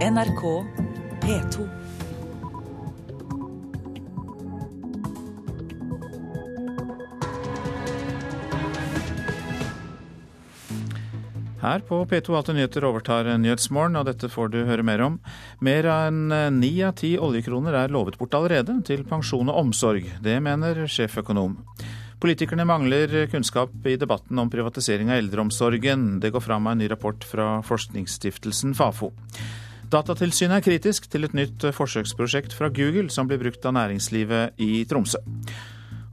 NRK P2. Her på P2 Alltid nyheter overtar Nyhetsmorgen, og dette får du høre mer om. Mer enn ni av ti oljekroner er lovet bort allerede til pensjon og omsorg. Det mener sjeføkonom. Politikerne mangler kunnskap i debatten om privatisering av eldreomsorgen. Det går fram av en ny rapport fra forskningsstiftelsen Fafo. Datatilsynet er kritisk til et nytt forsøksprosjekt fra Google som blir brukt av næringslivet i Tromsø.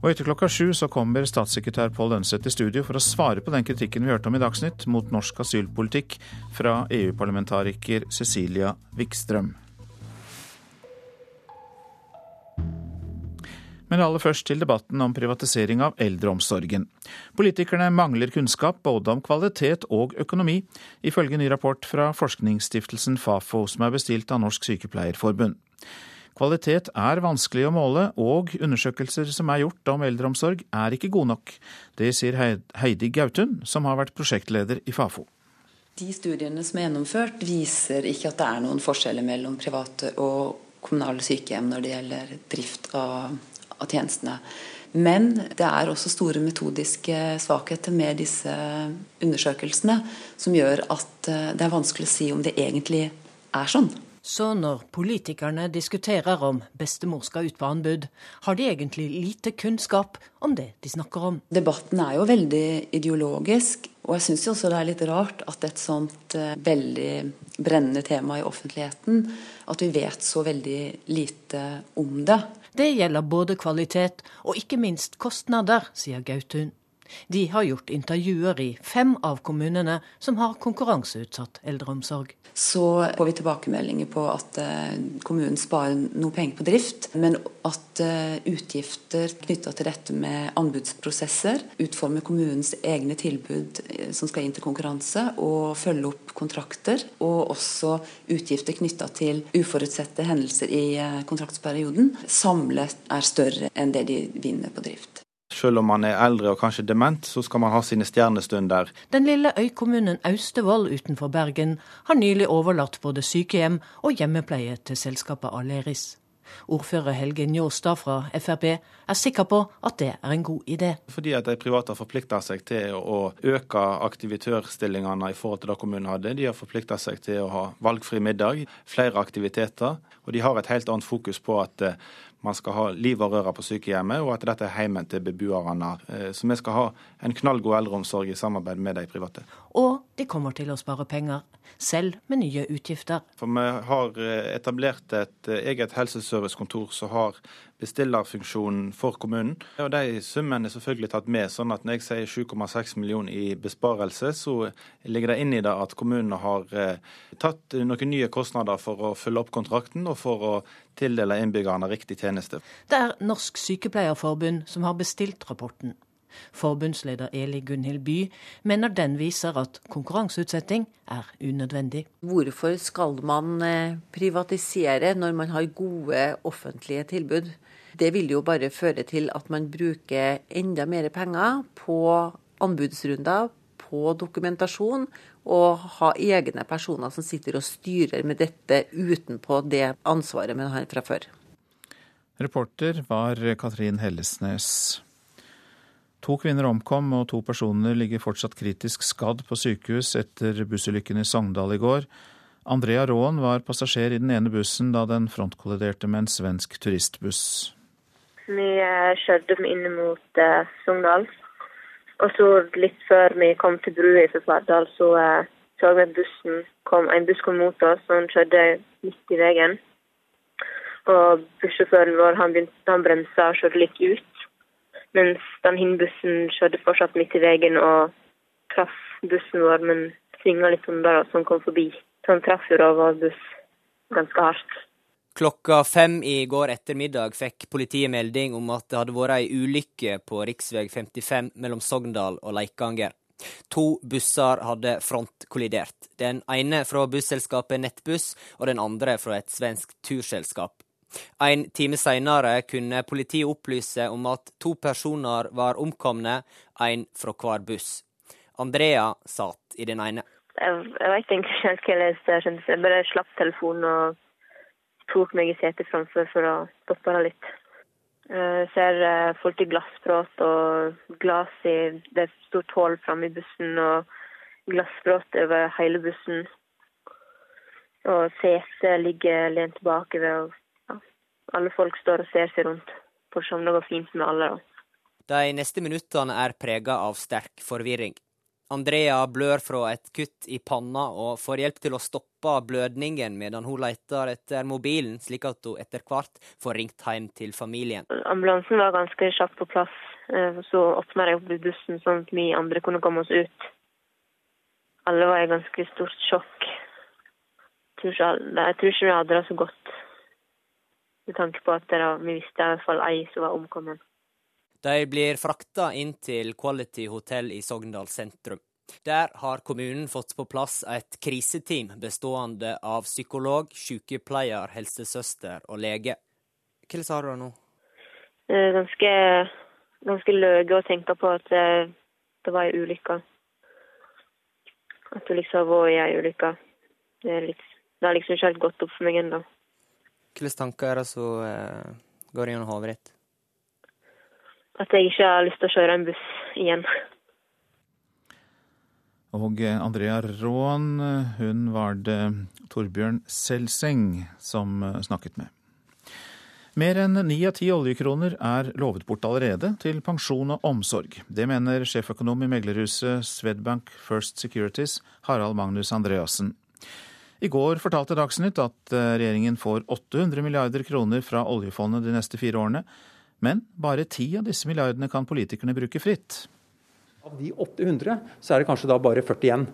Og etter klokka sju så kommer statssekretær Pål Lønseth i studio for å svare på den kritikken vi hørte om i Dagsnytt mot norsk asylpolitikk fra EU-parlamentariker Cecilia Wikstrøm. Men aller først til debatten om privatisering av eldreomsorgen. Politikerne mangler kunnskap både om kvalitet og økonomi, ifølge ny rapport fra forskningsstiftelsen Fafo, som er bestilt av Norsk Sykepleierforbund. Kvalitet er vanskelig å måle, og undersøkelser som er gjort om eldreomsorg er ikke gode nok. Det sier Heidi Gautun, som har vært prosjektleder i Fafo. De studiene som er gjennomført, viser ikke at det er noen forskjeller mellom private og kommunale sykehjem når det gjelder drift av, av tjenestene. Men det er også store metodiske svakheter med disse undersøkelsene, som gjør at eh, det er vanskelig å si om det egentlig er sånn. Så når politikerne diskuterer om bestemor skal ut på anbud, har de egentlig lite kunnskap om det de snakker om. Debatten er jo veldig ideologisk, og jeg syns også det er litt rart at et sånt eh, veldig brennende tema i offentligheten, at vi vet så veldig lite om det. Det gjelder både kvalitet og ikke minst kostnader, sier Gautun. De har gjort intervjuer i fem av kommunene som har konkurranseutsatt eldreomsorg så får vi tilbakemeldinger på at eh, kommunen sparer noe penger på drift, men at eh, utgifter knytta til dette med anbudsprosesser, utforme kommunens egne tilbud eh, som skal inn til konkurranse, og følge opp kontrakter, og også utgifter knytta til uforutsette hendelser i kontraktsperioden, samlet er større enn det de vinner på drift. Selv om man er eldre og kanskje dement, så skal man ha sine stjernestunder. Den lille øykommunen Austevoll utenfor Bergen har nylig overlatt både sykehjem og hjemmepleie til selskapet Aleris. Ordfører Helge Njåstad fra Frp er sikker på at det er en god idé. Fordi at de private har forplikta seg til å øke aktivitørstillingene i forhold til det kommunen hadde. De har forplikta seg til å ha valgfri middag, flere aktiviteter. Og de har et helt annet fokus på at eh, man skal ha liv og røre på sykehjemmet, og at dette er heimen til beboerne. Eh, så vi skal ha en knallgod eldreomsorg i samarbeid med de private. Og de kommer til å spare penger, selv med nye utgifter. For vi har eh, etablert et eh, eget helseservicekontor som har bestillerfunksjonen for kommunen. Og De summene er selvfølgelig tatt med. sånn at Når jeg sier 7,6 millioner i besparelse, så ligger det inn i det at kommunene har tatt noen nye kostnader for å følge opp kontrakten og for å tildele innbyggerne riktig tjeneste. Det er Norsk Sykepleierforbund som har bestilt rapporten. Forbundsleder Eli Gunhild By mener den viser at konkurranseutsetting er unødvendig. Hvorfor skal man eh, privatisere når man har gode offentlige tilbud? Det vil jo bare føre til at man bruker enda mer penger på anbudsrunder, på dokumentasjon, og ha egne personer som sitter og styrer med dette utenpå det ansvaret man har fra før. Reporter var Katrin Hellesnes. To kvinner omkom og to personer ligger fortsatt kritisk skadd på sykehus etter bussulykken i Sogndal i går. Andrea Raaen var passasjer i den ene bussen da den frontkolliderte med en svensk turistbuss. Vi eh, kjørte inn mot eh, Sogndal. Og så litt før vi kom til brua i Fardal, så eh, så vi at bussen kom, en buss kom mot oss, og han kjørte midt i veien. Og bussjåføren vår han, begynte, han bremsa og kjørte litt ut. Mens den hinbussen kjørte fortsatt midt i veien og traff bussen vår, men svinga litt under oss som kom forbi. Så han traff jo da vår buss ganske hardt. Klokka fem i går ettermiddag fikk politiet melding om at det hadde vært ei ulykke på rv. 55 mellom Sogndal og Leikanger. To busser hadde frontkollidert. Den ene fra busselskapet Nettbuss, og den andre fra et svensk turselskap. En time seinere kunne politiet opplyse om at to personer var omkomne, en fra hver buss. Andrea satt i den ene. Jeg, jeg vet ikke helt hva jeg. Jeg, jeg bare slapp telefonen og tok meg i setet framfor for å stoppe det litt. Jeg ser eh, folk i glassbråt og glass i Det er stort hull framme i bussen og glassprat over hele bussen. Og setet ligger lent bakover. og ja, Alle folk står og ser seg rundt for som se det går fint med alle. da. De neste minuttene er prega av sterk forvirring. Andrea blør fra et kutt i panna og får hjelp til å stoppe blødningen medan hun leter etter mobilen, slik at hun etter hvert får ringt hjem til familien. Ambulansen var ganske kjapt på plass. Eh, så åpna jeg opp bussen sånn at vi andre kunne komme oss ut. Alle var i ganske stort sjokk. Jeg tror ikke vi hadde det så godt, med tanke på at vi visste i hvert fall ei som var omkommet. De blir frakta inn til Quality hotell i Sogndal sentrum. Der har kommunen fått på plass et kriseteam bestående av psykolog, sykepleier, helsesøster og lege. Hva sa du nå? Ganske, ganske løye å tenke på at det, det var ei ulykke. At du liksom har vært i ei ulykke. Det, er det har liksom ikke helt gått opp for meg ennå. Hvilke tanker er det som eh, går gjennom hodet ditt? At jeg ikke har lyst til å kjøre en buss igjen. Og Andrea Raan, hun var det Torbjørn Selseng som snakket med. Mer enn ni av ti oljekroner er lovet bort allerede til pensjon og omsorg. Det mener sjeføkonom i meglerhuset Swedbank First Securities, Harald Magnus Andreassen. I går fortalte Dagsnytt at regjeringen får 800 milliarder kroner fra oljefondet de neste fire årene, men bare ti av disse milliardene kan politikerne bruke fritt. Av de 800 så er det kanskje da bare 40 igjen,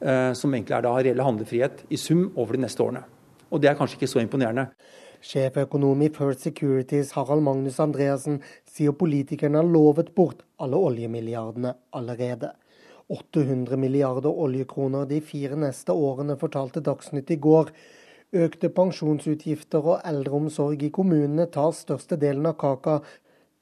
eh, som egentlig er da reell handlefrihet i sum over de neste årene. Og det er kanskje ikke så imponerende. Sjeføkonom i First Securities Harald Magnus Andreassen sier politikerne har lovet bort alle oljemilliardene allerede. 800 milliarder oljekroner de fire neste årene, fortalte Dagsnytt i går. Økte pensjonsutgifter og eldreomsorg i kommunene tar størstedelen av kaka.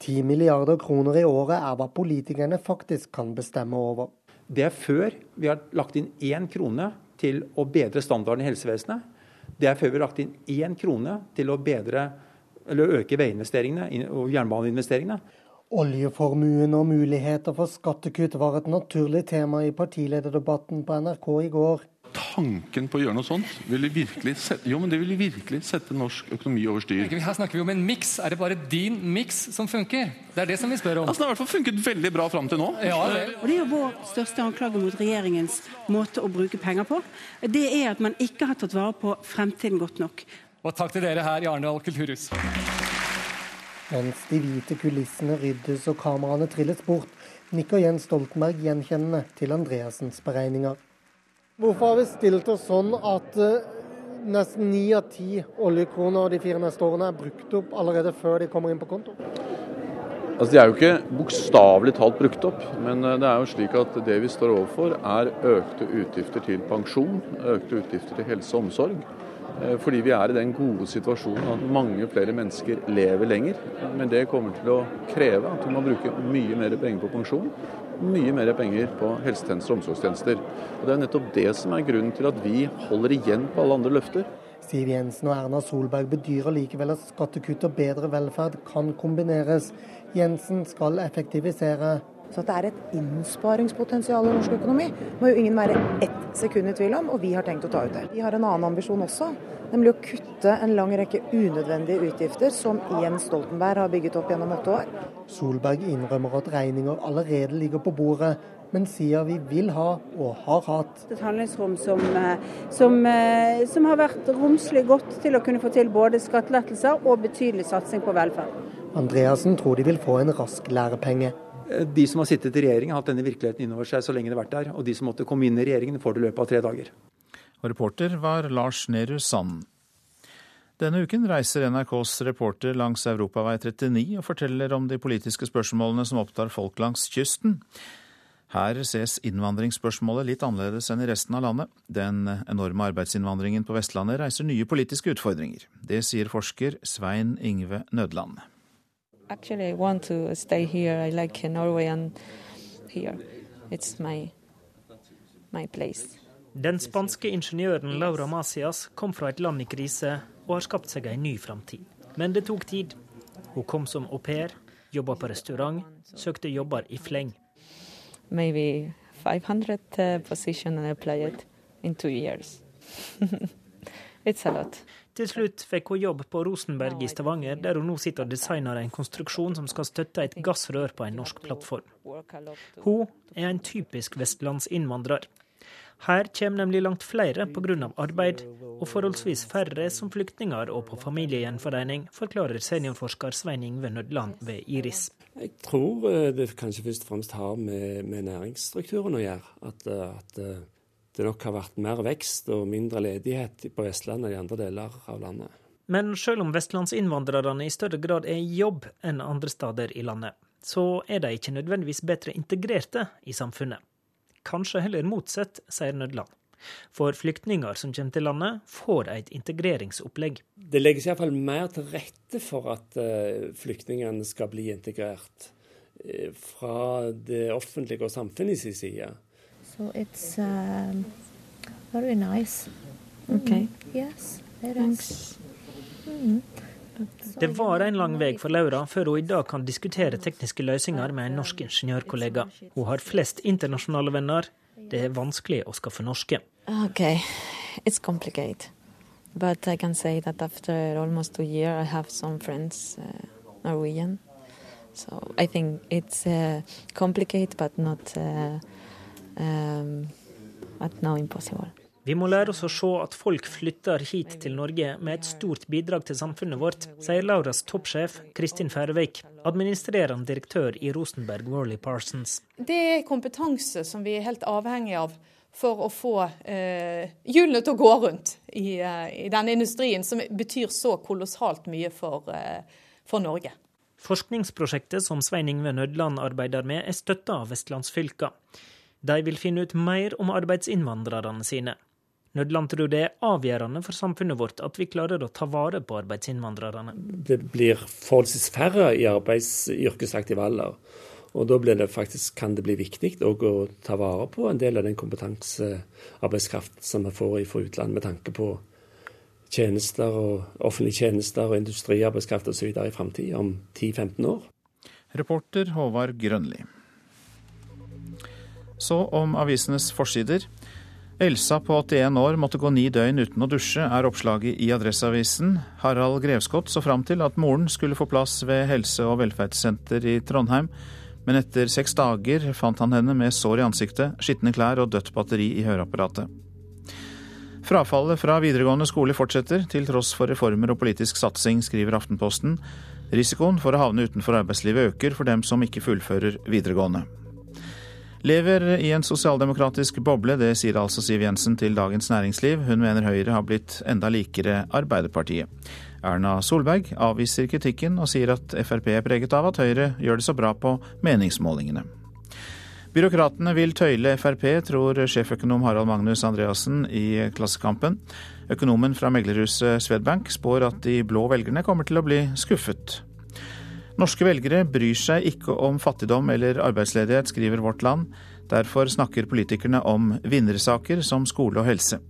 10 milliarder kroner i året er hva politikerne faktisk kan bestemme over. Det er før vi har lagt inn én krone til å bedre standarden i helsevesenet. Det er før vi har lagt inn én krone til å bedre, eller øke veiinvesteringene og jernbaneinvesteringene. Oljeformuen og muligheter for skattekutt var et naturlig tema i partilederdebatten på NRK i går tanken på å gjøre noe sånt ville virkelig sette, jo, men det ville virkelig sette norsk økonomi over styr. Her snakker vi om en miks. Er det bare din miks som funker? Det er det som vi spør om. Altså, det har i hvert fall funket veldig bra fram til nå. Ja, det. Og det er jo vår største anklage mot regjeringens måte å bruke penger på. Det er at man ikke har tatt vare på fremtiden godt nok. Og takk til dere her i Arendal kulturhus. Mens de hvite kulissene ryddes og kameraene trilles bort, nikker Jens Stoltenberg gjenkjennende til Andreassens beregninger. Hvorfor har vi stilt oss sånn at uh, nesten ni av ti oljekroner de fire neste årene er brukt opp allerede før de kommer inn på konto? Altså, De er jo ikke bokstavelig talt brukt opp, men eh, det er jo slik at det vi står overfor er økte utgifter til pensjon, økte utgifter til helse og omsorg. Eh, fordi vi er i den gode situasjonen at mange flere mennesker lever lenger. Men det kommer til å kreve at vi må bruke mye mer penger på pensjon mye mer penger på helsetjenester og omsorgstjenester. Og Det er nettopp det som er grunnen til at vi holder igjen på alle andre løfter. Siv Jensen og Erna Solberg bedyrer likevel at skattekutt og bedre velferd kan kombineres. Jensen skal effektivisere. Så at det er et innsparingspotensial i norsk økonomi, må jo ingen være ett sekund i tvil om, og vi har tenkt å ta ut det. Vi har en annen ambisjon også, nemlig å kutte en lang rekke unødvendige utgifter som Jens Stoltenberg har bygget opp gjennom åtte år. Solberg innrømmer at regninger allerede ligger på bordet, men sier vi vil ha, og har hatt. Et handlingsrom som, eh, som, eh, som har vært romslig godt til å kunne få til både skattelettelser og betydelig satsing på velferd. Andreassen tror de vil få en rask lærepenge. Eh, de som har sittet i regjering, har hatt denne virkeligheten innover seg så lenge det har vært der. Og de som måtte komme inn i regjeringen, får det i løpet av tre dager. Og reporter var Lars Nehru Sand. Denne uken reiser NRKs reporter langs Europavei 39 og forteller om de politiske spørsmålene som opptar folk langs kysten. Her ses innvandringsspørsmålet litt annerledes enn i resten av landet. Den enorme arbeidsinnvandringen på Vestlandet reiser nye politiske utfordringer. Det sier forsker Svein Ingve Nødland. Actually, I want to stay here. I like Norway and here. It's my, my place. Den spanske ingeniøren Laura Macias kom fra et land i krise og har skapt seg en ny framtid. Men det tok tid. Hun kom som au pair, jobba på restaurant, søkte jobber i fleng. Maybe 500 uh, position and applied in two years. It's a lot. Til slutt fikk hun jobb på Rosenberg i Stavanger, der hun nå sitter og designer en konstruksjon som skal støtte et gassrør på en norsk plattform. Hun er en typisk vestlandsinnvandrer. Her kommer nemlig langt flere pga. arbeid, og forholdsvis færre som flyktninger og på familiegjenforening, forklarer seniorforsker Svein Ingve Nødland ved Iris. Jeg tror eh, det kanskje først og fremst har med, med næringsstrukturen å gjøre. At, eh, at, eh, det nok har vært mer vekst og mindre ledighet på Vestlandet enn i andre deler av landet. Men selv om vestlandsinnvandrerne i større grad er i jobb enn andre steder i landet, så er de ikke nødvendigvis bedre integrerte i samfunnet. Kanskje heller motsatt, sier Nødland. For flyktninger som kommer til landet, får et integreringsopplegg. Det legges iallfall mer til rette for at uh, flyktningene skal bli integrert uh, fra det offentlige og samfunnets side. So it's um, very nice. Okay. Mm. Yes, Thanks. Mm. Det var en lang vei for Laura før hun i dag kan diskutere tekniske løsninger med en norsk ingeniørkollega. Hun har flest internasjonale venner. Det er vanskelig å skaffe norske. Okay, it's complicated. But I can say that after almost two years, I have some friends uh, Norwegian. So I think it's uh, complicated, but not, uh, um, no. Vi må lære oss å se at folk flytter hit til Norge med et stort bidrag til samfunnet vårt, sier Lauras toppsjef Kristin Færøvik, administrerende direktør i Rosenberg Worley Parsons. Det er kompetanse som vi er helt avhengig av for å få eh, til å gå rundt i, eh, i denne industrien, som betyr så kolossalt mye for, eh, for Norge. Forskningsprosjektet som Svein Ingve Nødland arbeider med, er støtta av vestlandsfylka. De vil finne ut mer om arbeidsinnvandrerne sine. Nødland tror det er avgjørende for samfunnet vårt at vi klarer å ta vare på arbeidsinnvandrerne. Det blir forholdsvis færre i arbeids- yrkesaktiv alder. Og da det faktisk, kan det bli viktig å ta vare på en del av den kompetansearbeidskraft som vi får fra utlandet, med tanke på tjenester og offentlige tjenester og industriarbeidskraft osv. i framtida, om 10-15 år. Reporter Håvard Grønli. Så om avisenes forsider. Elsa på 81 år måtte gå ni døgn uten å dusje, er oppslaget i Adresseavisen. Harald Grevskott så fram til at moren skulle få plass ved helse- og velferdssenter i Trondheim, men etter seks dager fant han henne med sår i ansiktet, skitne klær og dødt batteri i høreapparatet. Frafallet fra videregående skole fortsetter, til tross for reformer og politisk satsing, skriver Aftenposten. Risikoen for å havne utenfor arbeidslivet øker for dem som ikke fullfører videregående. Lever i en sosialdemokratisk boble, det sier altså Siv Jensen til Dagens Næringsliv. Hun mener Høyre har blitt enda likere Arbeiderpartiet. Erna Solberg avviser kritikken og sier at Frp er preget av at Høyre gjør det så bra på meningsmålingene. Byråkratene vil tøyle Frp, tror sjeføkonom Harald Magnus Andreassen i Klassekampen. Økonomen fra meglerhuset Swedbank spår at de blå velgerne kommer til å bli skuffet. Norske velgere bryr seg ikke om fattigdom eller arbeidsledighet, skriver Vårt Land. Derfor snakker politikerne om vinnersaker som skole og helse.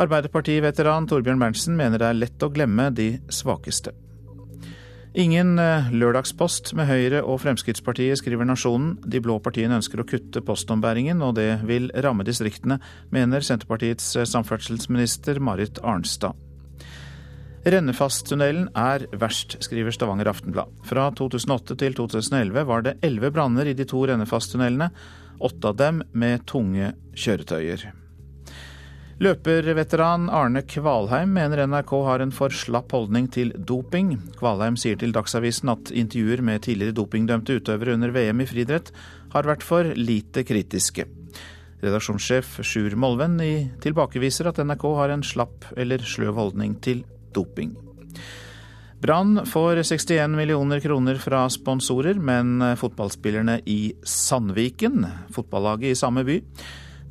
Arbeiderpartiveteran Torbjørn Berntsen mener det er lett å glemme de svakeste. Ingen eh, lørdagspost med Høyre og Fremskrittspartiet, skriver Nasjonen. De blå partiene ønsker å kutte postombæringen, og det vil ramme distriktene, mener Senterpartiets eh, samferdselsminister Marit Arnstad. Rennefasttunnelen er verst, skriver Stavanger Aftenblad. Fra 2008 til 2011 var det elleve branner i de to Rennefasttunnelene, åtte av dem med tunge kjøretøyer. Løperveteran Arne Kvalheim mener NRK har en for slapp holdning til doping. Kvalheim sier til Dagsavisen at intervjuer med tidligere dopingdømte utøvere under VM i friidrett har vært for lite kritiske. Redaksjonssjef Sjur Molven tilbakeviser at NRK har en slapp eller sløv holdning til doping. Brann får 61 millioner kroner fra sponsorer, men fotballspillerne i Sandviken, fotballaget i samme by,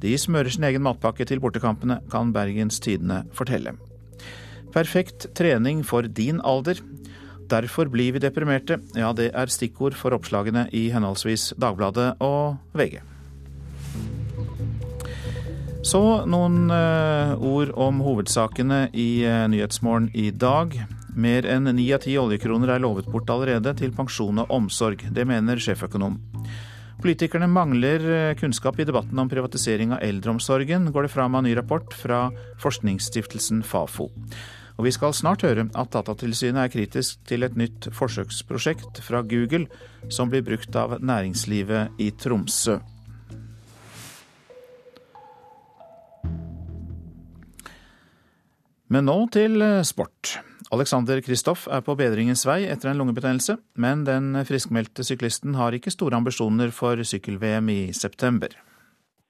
de smører sin egen matpakke til bortekampene, kan Bergens Tidende fortelle. Perfekt trening for din alder. Derfor blir vi deprimerte. Ja, det er stikkord for oppslagene i henholdsvis Dagbladet og VG. Så noen uh, ord om hovedsakene i uh, Nyhetsmorgen i dag. Mer enn ni av ti oljekroner er lovet bort allerede til pensjon og omsorg. Det mener sjeføkonom. Politikerne mangler uh, kunnskap i debatten om privatisering av eldreomsorgen, går det fram av ny rapport fra forskningsstiftelsen Fafo. Og vi skal snart høre at Datatilsynet er kritisk til et nytt forsøksprosjekt fra Google som blir brukt av næringslivet i Tromsø. Men nå til eh, sport. Alexander Kristoff er på bedringens vei etter en lungebetennelse, men den friskmeldte syklisten har ikke store ambisjoner for sykkel-VM i september.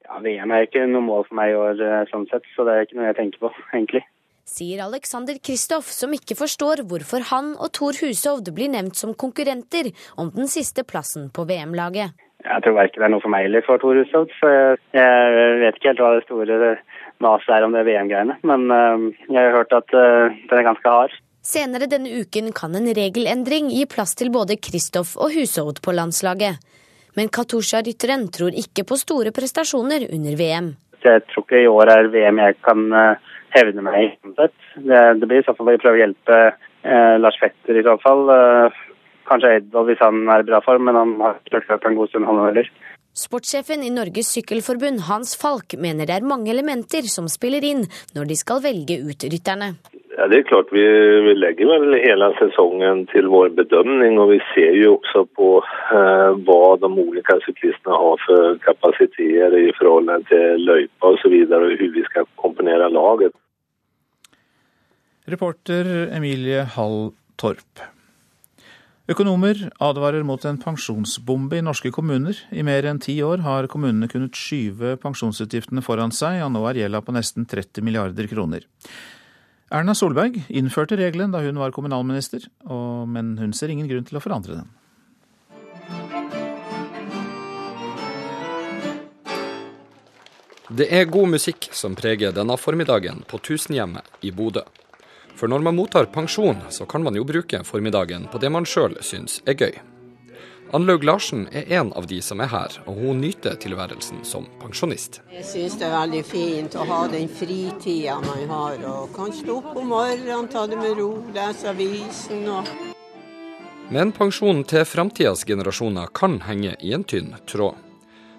Ja, VM er ikke noe mål for meg i år, eh, sånn sett, så det er ikke noe jeg tenker på, egentlig. Sier Alexander Kristoff, som ikke forstår hvorfor han og Thor Hushovd blir nevnt som konkurrenter om den siste plassen på VM-laget. Jeg tror verken det er noe for meg eller for Thor Hushovd, så jeg vet ikke helt hva det store maset er om det VM-greiene. Men uh, jeg har hørt at uh, den er ganske hard. Senere denne uken kan en regelendring gi plass til både Kristoff og Hushovd på landslaget. Men Katusha-rytteren tror ikke på store prestasjoner under VM. Jeg tror ikke i år er VM jeg kan uh, hevne meg i. Det, det blir i så fall å prøve å hjelpe Lars Fetter i så fall. kanskje Edvald hvis han er i bra form, men han har ikke på en god stund, han heller. Sportssjefen i Norges Sykkelforbund, Hans Falk, mener det er mange elementer som spiller inn når de skal velge ut rytterne. Ja, det er klart Vi, vi legger vel hele sesongen til vår bedømning, og vi ser jo også på eh, hva de ulike syklistene har for kapasiteter i forhold til løypa osv., og, og hvordan vi skal komponere laget. Reporter Emilie Hall Torp. Økonomer advarer mot en pensjonsbombe i norske kommuner. I mer enn ti år har kommunene kunnet skyve pensjonsutgiftene foran seg, og nå er gjelda på nesten 30 milliarder kroner. Erna Solberg innførte regelen da hun var kommunalminister, men hun ser ingen grunn til å forandre den. Det er god musikk som preger denne formiddagen på Tusenhjemmet i Bodø. For når man mottar pensjon, så kan man jo bruke formiddagen på det man sjøl syns er gøy. Anlaug Larsen er en av de som er her, og hun nyter tilværelsen som pensjonist. Jeg syns det er veldig fint å ha den fritida man har, og kan stå opp om morgenen, ta det med ro, lese avisen og Men pensjonen til framtidas generasjoner kan henge i en tynn tråd.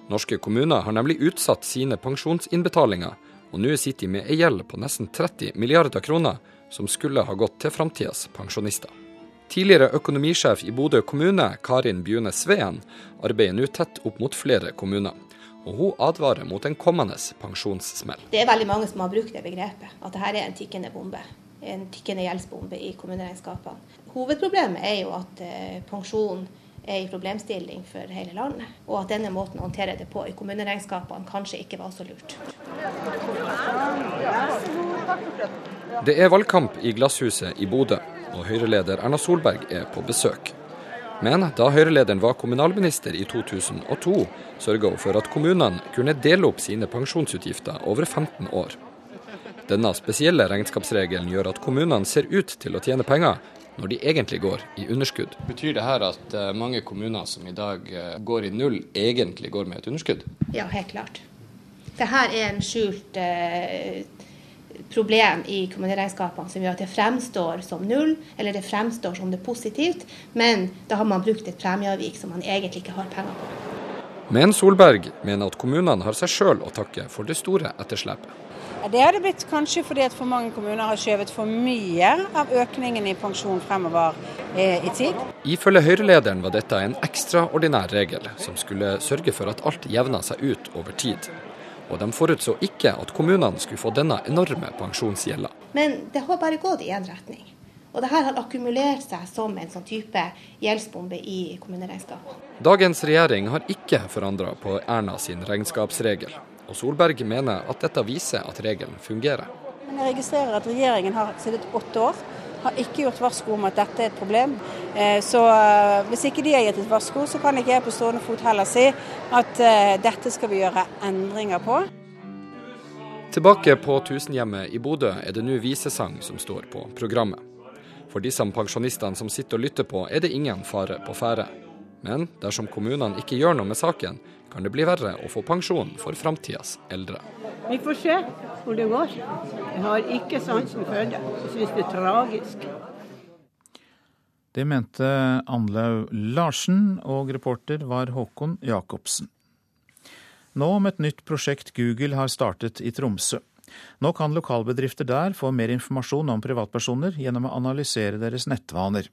Norske kommuner har nemlig utsatt sine pensjonsinnbetalinger, og nå sitter de med ei gjeld på nesten 30 milliarder kroner som skulle ha gått til framtidas pensjonister. Tidligere økonomisjef i Bodø kommune, Karin Bjune Sveen, arbeider nå tett opp mot flere kommuner. Og hun advarer mot en kommende pensjonssmell. Det er veldig mange som har brukt det begrepet, at dette er en tikkende bombe. En tikkende gjeldsbombe i kommuneregnskapene. Hovedproblemet er jo at eh, pensjon er i problemstilling for hele landet, og at denne måten å håndtere det på i kommuneregnskapene kanskje ikke var så lurt. Det er valgkamp i Glasshuset i Bodø, og Høyre-leder Erna Solberg er på besøk. Men da Høyre-lederen var kommunalminister i 2002, sørga hun for at kommunene kunne dele opp sine pensjonsutgifter over 15 år. Denne spesielle regnskapsregelen gjør at kommunene ser ut til å tjene penger, når de egentlig går i underskudd. Betyr det her at eh, mange kommuner som i dag eh, går i null, egentlig går med et underskudd? Ja, helt klart. Dette er en skjult eh, problem i kommuneregnskapene som gjør at det fremstår som null, eller det fremstår som det positivt, men da har man brukt et premieavvik som man egentlig ikke har penger på. Men Solberg mener at kommunene har seg sjøl å takke for det store etterslepet. Det har det blitt kanskje fordi at for mange kommuner har skjøvet for mye av økningen i pensjon fremover eh, i tid. Ifølge Høyre-lederen var dette en ekstraordinær regel som skulle sørge for at alt jevna seg ut over tid og de forutså ikke at kommunene skulle få denne enorme pensjonsgjelda. Men det har bare gått i én retning. Og det her har akkumulert seg som en sånn type gjeldsbombe i kommuneregnskapet. Dagens regjering har ikke forandra på Erna sin regnskapsregel, og Solberg mener at dette viser at regelen fungerer. Men jeg registrerer at regjeringen har sittet åtte år har ikke gjort varsko om at dette er et problem. Eh, så eh, hvis ikke de har gitt et varsko, så kan ikke jeg på stående fot heller si at eh, dette skal vi gjøre endringer på. Tilbake på Tusenhjemmet i Bodø er det nå visesang som står på programmet. For disse pensjonistene som sitter og lytter på, er det ingen fare på ferde. Men dersom kommunene ikke gjør noe med saken, kan det bli verre å få pensjon for framtidas eldre. Vi får se hvor det går. Jeg har ikke sansen for det. Jeg syns det er tragisk. Det mente Anlaug Larsen, og reporter var Håkon Jacobsen. Nå om et nytt prosjekt Google har startet i Tromsø. Nå kan lokalbedrifter der få mer informasjon om privatpersoner gjennom å analysere deres nettvaner.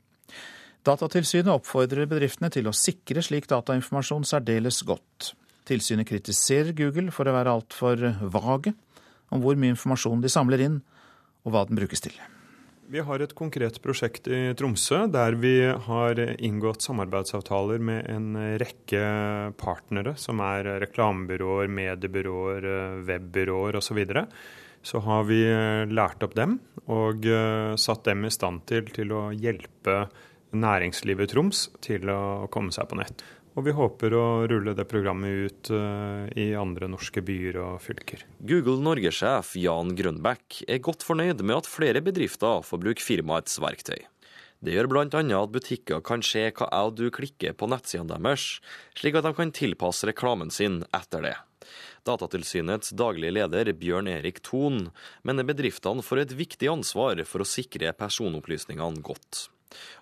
Datatilsynet oppfordrer bedriftene til å sikre slik datainformasjon særdeles godt. Tilsynet kritiserer Google for å være altfor vage om hvor mye informasjon de samler inn, og hva den brukes til. Vi har et konkret prosjekt i Tromsø der vi har inngått samarbeidsavtaler med en rekke partnere, som er reklamebyråer, mediebyråer, webbyråer osv. Så, så har vi lært opp dem og eh, satt dem i stand til, til å hjelpe næringslivet i Troms til å komme seg på nett. Og vi håper å rulle det programmet ut uh, i andre norske byer og fylker. Google Norge-sjef Jan Grønbæk er godt fornøyd med at flere bedrifter får bruke firmaets verktøy. Det gjør bl.a. at butikker kan se hva jeg du klikker på nettsidene deres, slik at de kan tilpasse reklamen sin etter det. Datatilsynets daglige leder Bjørn Erik Thon mener bedriftene får et viktig ansvar for å sikre personopplysningene godt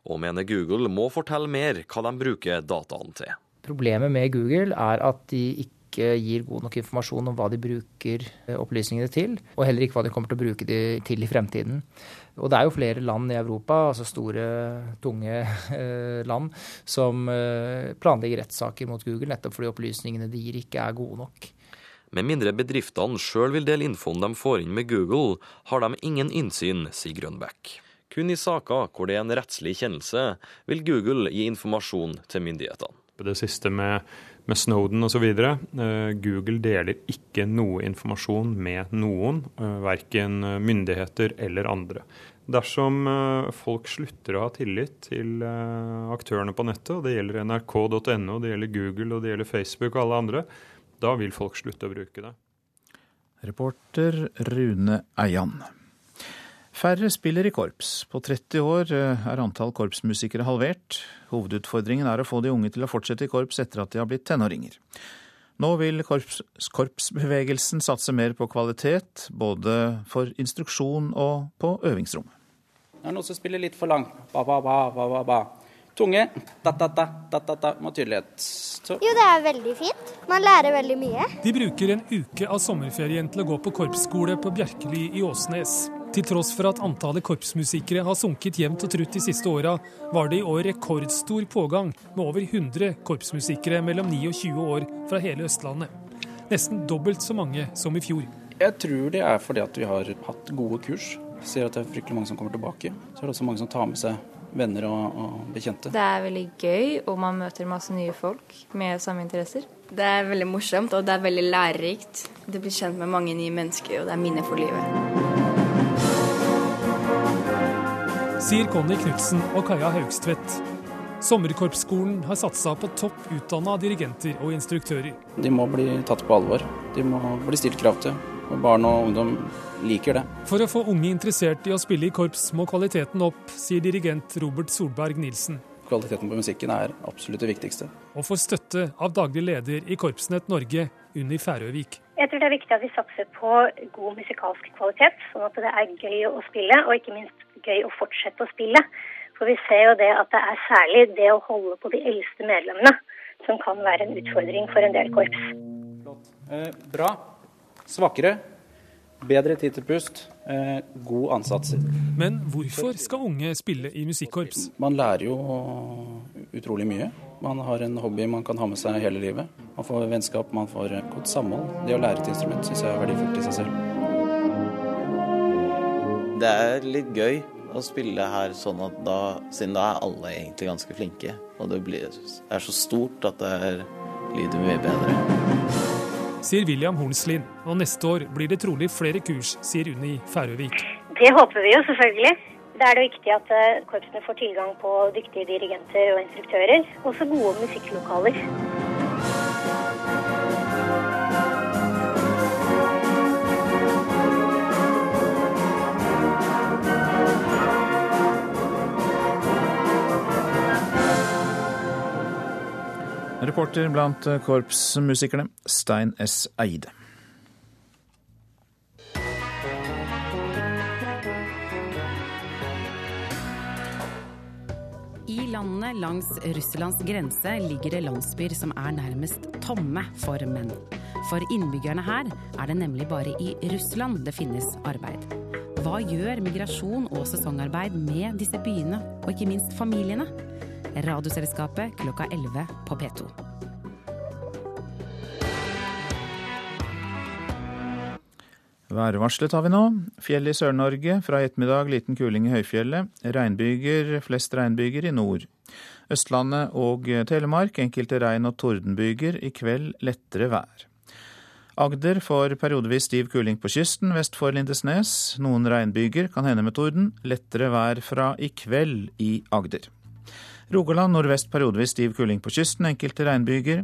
og mener Google må fortelle mer hva de bruker dataene til. Problemet med Google er at de ikke gir god nok informasjon om hva de bruker eh, opplysningene til, og heller ikke hva de kommer til å bruke de til i fremtiden. Og det er jo flere land i Europa, altså store, tunge eh, land, som eh, planlegger rettssaker mot Google nettopp fordi opplysningene de gir ikke er gode nok. Med mindre bedriftene sjøl vil dele infoen de får inn med Google, har de ingen innsyn, sier Grønbæk. Kun i saker hvor det er en rettslig kjennelse, vil Google gi informasjon til myndighetene. Det siste med, med Snowden osv. Eh, Google deler ikke noe informasjon med noen, uh, verken myndigheter eller andre. Dersom uh, folk slutter å ha tillit til aktørene på nettet, og det gjelder nrk.no, det gjelder Google og det gjelder Facebook og alle andre, da vil folk slutte å bruke det. Reporter Rune Eian. Færre spiller i korps. På 30 år eh, er antall korpsmusikere halvert. Hovedutfordringen er å få de unge til å fortsette i korps etter at de har blitt tenåringer. Nå vil korps, korpsbevegelsen satse mer på kvalitet, både for instruksjon og på øvingsrom. Det er noen som spiller litt for langt. Ba, ba, ba, ba, ba, ba. Tunge. Da, da, da, da, da, da, med tydelighet. Så. Jo, det er veldig fint. Man lærer veldig mye. De bruker en uke av sommerferien til å gå på korpsskole på Bjerkeli i Åsnes. Til tross for at antallet korpsmusikere har sunket jevnt og trutt de siste åra, var det i år rekordstor pågang med over 100 korpsmusikere mellom 9 og 20 år fra hele Østlandet. Nesten dobbelt så mange som i fjor. Jeg tror det er fordi at vi har hatt gode kurs. Jeg ser at det er fryktelig mange som kommer tilbake. Så er det også mange som tar med seg venner og, og bekjente. Det er veldig gøy, og man møter masse nye folk med samme interesser. Det er veldig morsomt, og det er veldig lærerikt. Du blir kjent med mange nye mennesker, og det er minner for livet sier Conny Knutsen og Kaja Haugstvedt. Sommerkorpsskolen har satsa på topp utdanna dirigenter og instruktører. De må bli tatt på alvor. De må bli stilt krav til. Og barn og ungdom liker det. For å få unge interessert i å spille i korps må kvaliteten opp, sier dirigent Robert Solberg Nilsen. Kvaliteten på musikken er absolutt det viktigste. Og får støtte av daglig leder i Korpsnett Norge, Unni Færøvik. Jeg tror det er viktig at vi satser på god musikalsk kvalitet, sånn at det er gøy å spille, og ikke minst gøy å fortsette å spille. For vi ser jo det at det er særlig det å holde på de eldste medlemmene som kan være en utfordring for en del korps. Eh, bra. Svakere. Bedre tid til pust. Eh, god ansats. Men hvorfor skal unge spille i musikkorps? Man lærer jo utrolig mye. Man har en hobby man kan ha med seg hele livet. Man får vennskap, man får godt samhold. Det å lære et instrument syns jeg er verdifullt i seg selv. Det er litt gøy å spille her sånn at da, siden da er alle egentlig ganske flinke. Og det blir, er så stort at det er, lyder mye bedre. Sier William Hornslien, og neste år blir det trolig flere kurs, sier Unni Færøvik. Det håper vi jo, selvfølgelig. Da er det viktig at eh, korpsene får tilgang på dyktige dirigenter og instruktører, også gode musikklokaler. Reporter blant korpsmusikerne, Stein S. Eide. I landene langs Russlands grense ligger det landsbyer som er nærmest tomme for menn. For innbyggerne her er det nemlig bare i Russland det finnes arbeid. Hva gjør migrasjon og sesongarbeid med disse byene, og ikke minst familiene? Radioselskapet klokka 11 på P2. Værvarselet har vi nå. Fjell i Sør-Norge. Fra i ettermiddag liten kuling i høyfjellet. Regnbyger, flest regnbyger i nord. Østlandet og Telemark enkelte regn- og tordenbyger. I kveld lettere vær. Agder får periodevis stiv kuling på kysten vest for Lindesnes. Noen regnbyger, kan hende med torden. Lettere vær fra i kveld i Agder. Rogaland nordvest periodevis stiv kuling på kysten, enkelte regnbyger.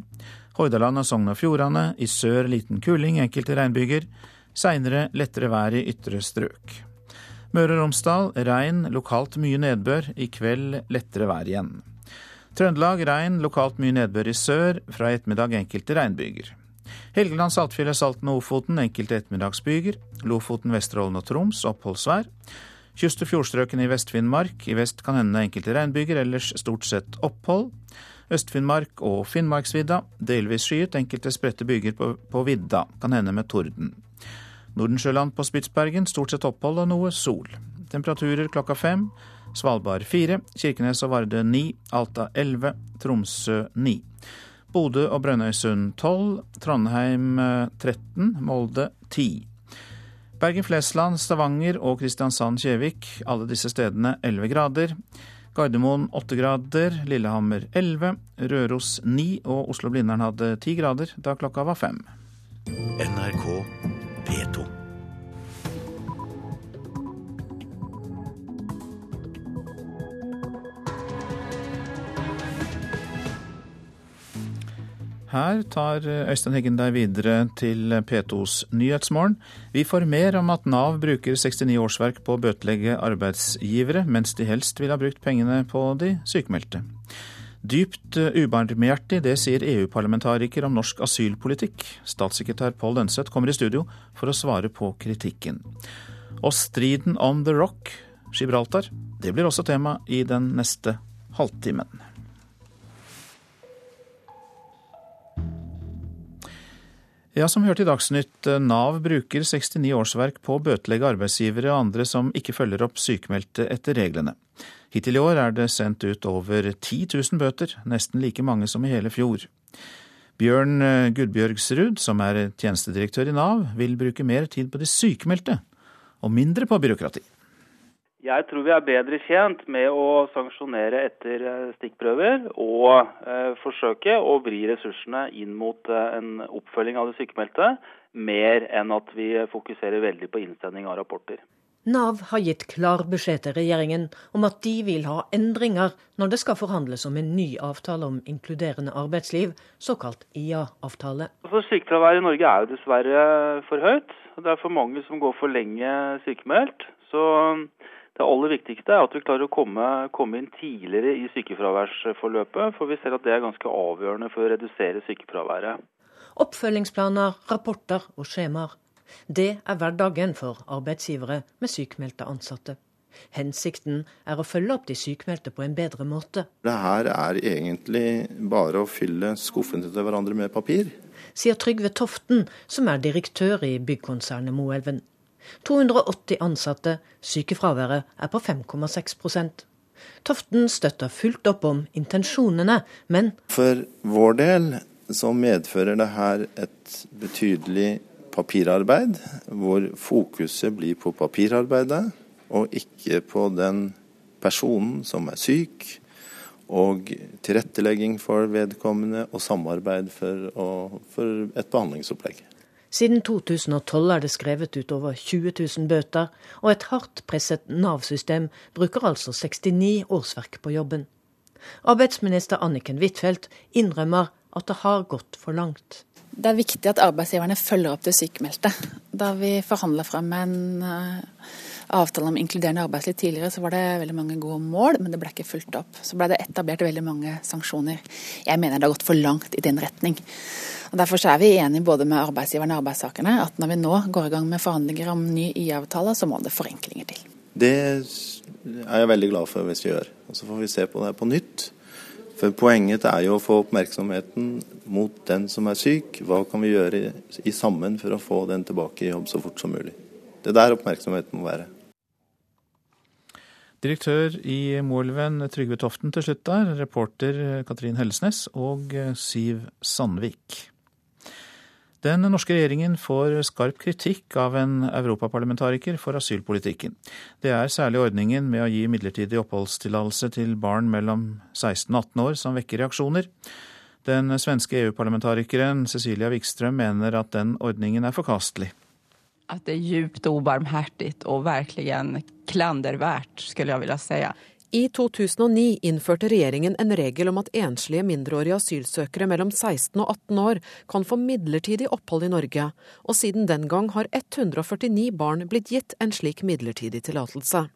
Hordaland og Sogn og Fjordane i sør liten kuling, enkelte regnbyger. Seinere lettere vær i ytre strøk. Møre og Romsdal regn, lokalt mye nedbør. I kveld lettere vær igjen. Trøndelag regn, lokalt mye nedbør i sør. Fra i ettermiddag enkelte regnbyger. Helgeland, Saltfjellet, Salten og Ofoten enkelte ettermiddagsbyger. Lofoten, Vesterålen og Troms oppholdsvær. Kyst- og fjordstrøkene i Vest-Finnmark. I vest kan hende enkelte regnbyger, ellers stort sett opphold. Øst-Finnmark og Finnmarksvidda delvis skyet, enkelte spredte byger på, på vidda. Kan hende med torden. Nordensjøland på Spitsbergen stort sett opphold og noe sol. Temperaturer klokka fem. Svalbard fire. Kirkenes og Vardø ni. Alta elleve. Tromsø ni. Bodø og Brønnøysund tolv. Trondheim 13. Molde 10. Bergen-Flesland, Stavanger og Kristiansand-Kjevik, alle disse stedene 11 grader. Gardermoen 8 grader, Lillehammer 11, Røros 9 og Oslo-Blindern hadde 10 grader da klokka var fem. NRK P2. Her tar Øystein Heggen deg videre til P2s Nyhetsmorgen. Vi får mer om at Nav bruker 69 årsverk på å bøtelegge arbeidsgivere, mens de helst ville ha brukt pengene på de sykemeldte. Dypt ubarmhjertig, det sier EU-parlamentariker om norsk asylpolitikk. Statssekretær Pål Lønseth kommer i studio for å svare på kritikken. Og striden om The Rock, Gibraltar, det blir også tema i den neste halvtimen. Ja, som hørt i Dagsnytt, Nav bruker 69 årsverk på å bøtelegge arbeidsgivere og andre som ikke følger opp sykemeldte etter reglene. Hittil i år er det sendt ut over 10 000 bøter, nesten like mange som i hele fjor. Bjørn Gudbjørgsrud, som er tjenestedirektør i Nav, vil bruke mer tid på de sykemeldte og mindre på byråkrati. Jeg tror vi er bedre tjent med å sanksjonere etter stikkprøver og eh, forsøke å vri ressursene inn mot eh, en oppfølging av det sykemeldte, mer enn at vi fokuserer veldig på innsending av rapporter. Nav har gitt klar beskjed til regjeringen om at de vil ha endringer når det skal forhandles om en ny avtale om inkluderende arbeidsliv, såkalt IA-avtale. Altså, Sykefraværet i Norge er jo dessverre for høyt. Det er for mange som går for lenge sykemeldt. Så det aller viktigste er at vi klarer å komme, komme, inn tidligere i sykefraværsforløpet, for vi ser at det er ganske avgjørende for å redusere sykefraværet. Oppfølgingsplaner, rapporter og skjemaer. Det er hverdagen for arbeidsgivere med sykmeldte ansatte. Hensikten er å følge opp de sykmeldte på en bedre måte. Det her er egentlig bare å fylle skuffene til hverandre med papir. Sier Trygve Toften, som er direktør i byggkonsernet Moelven. 280 ansatte, sykefraværet er på 5,6% Toften støtter fullt opp om intensjonene, men For vår del så medfører det her et betydelig papirarbeid, hvor fokuset blir på papirarbeidet, og ikke på den personen som er syk, og tilrettelegging for vedkommende og samarbeid for, å, for et behandlingsopplegg. Siden 2012 er det skrevet ut over 20 000 bøter, og et hardt presset Nav-system bruker altså 69 årsverk på jobben. Arbeidsminister Anniken Huitfeldt innrømmer at det har gått for langt. Det er viktig at arbeidsgiverne følger opp det sykemeldte. Da vi forhandla frem en avtalen om inkluderende arbeidsliv tidligere, så var det veldig mange gode mål, men det ble ikke fulgt opp. Så ble det etablert veldig mange sanksjoner. Jeg mener det har gått for langt i den retning. Og Derfor er vi enige både med arbeidsgiverne og arbeidstakerne at når vi nå går i gang med forhandlinger om ny IA-avtale, så må det forenklinger til. Det er jeg veldig glad for hvis vi gjør. Og Så får vi se på det på nytt. For Poenget er jo å få oppmerksomheten mot den som er syk. Hva kan vi gjøre i sammen for å få den tilbake i jobb så fort som mulig. Det er der oppmerksomheten må være. Direktør i Moelven, Trygve Toften til slutt der. Reporter Katrin Hellesnes og Siv Sandvik. Den norske regjeringen får skarp kritikk av en europaparlamentariker for asylpolitikken. Det er særlig ordningen med å gi midlertidig oppholdstillatelse til barn mellom 16 og 18 år som vekker reaksjoner. Den svenske EU-parlamentarikeren Cecilia Wikström mener at den ordningen er forkastelig. At det er djupt ubarmhjertig og virkelig klandervært, skulle jeg vilja si. I 2009 innførte regjeringen en regel om at enslige mindreårige asylsøkere mellom 16 og 18 år kan få midlertidig opphold i Norge, og siden den gang har 149 barn blitt gitt en slik midlertidig tillatelse.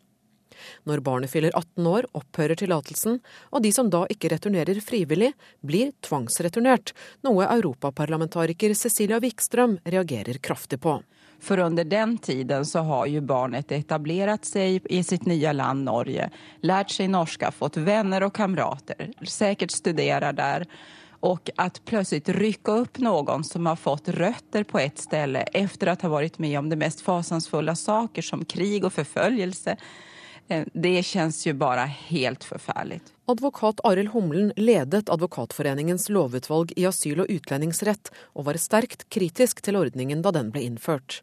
Når barnet fyller 18 år, opphører tillatelsen, og de som da ikke returnerer frivillig, blir tvangsreturnert, noe europaparlamentariker Cecilia Wikstrøm reagerer kraftig på. For under den tiden så har jo barnet etablerat seg i sitt nye land Norge, lært seg norska, fått vänner og kamrater, sikkert studerar der. Og at plötsligt rykke opp noen som har fått røtter på et ställe etter å ha vært med om de mest fasansfulle saker som krig og forfølgelse, Eh, det kjennes jo bare helt forferdelig. Advokat Arild Humlen ledet Advokatforeningens lovutvalg i asyl- og utlendingsrett, og var sterkt kritisk til ordningen da den ble innført.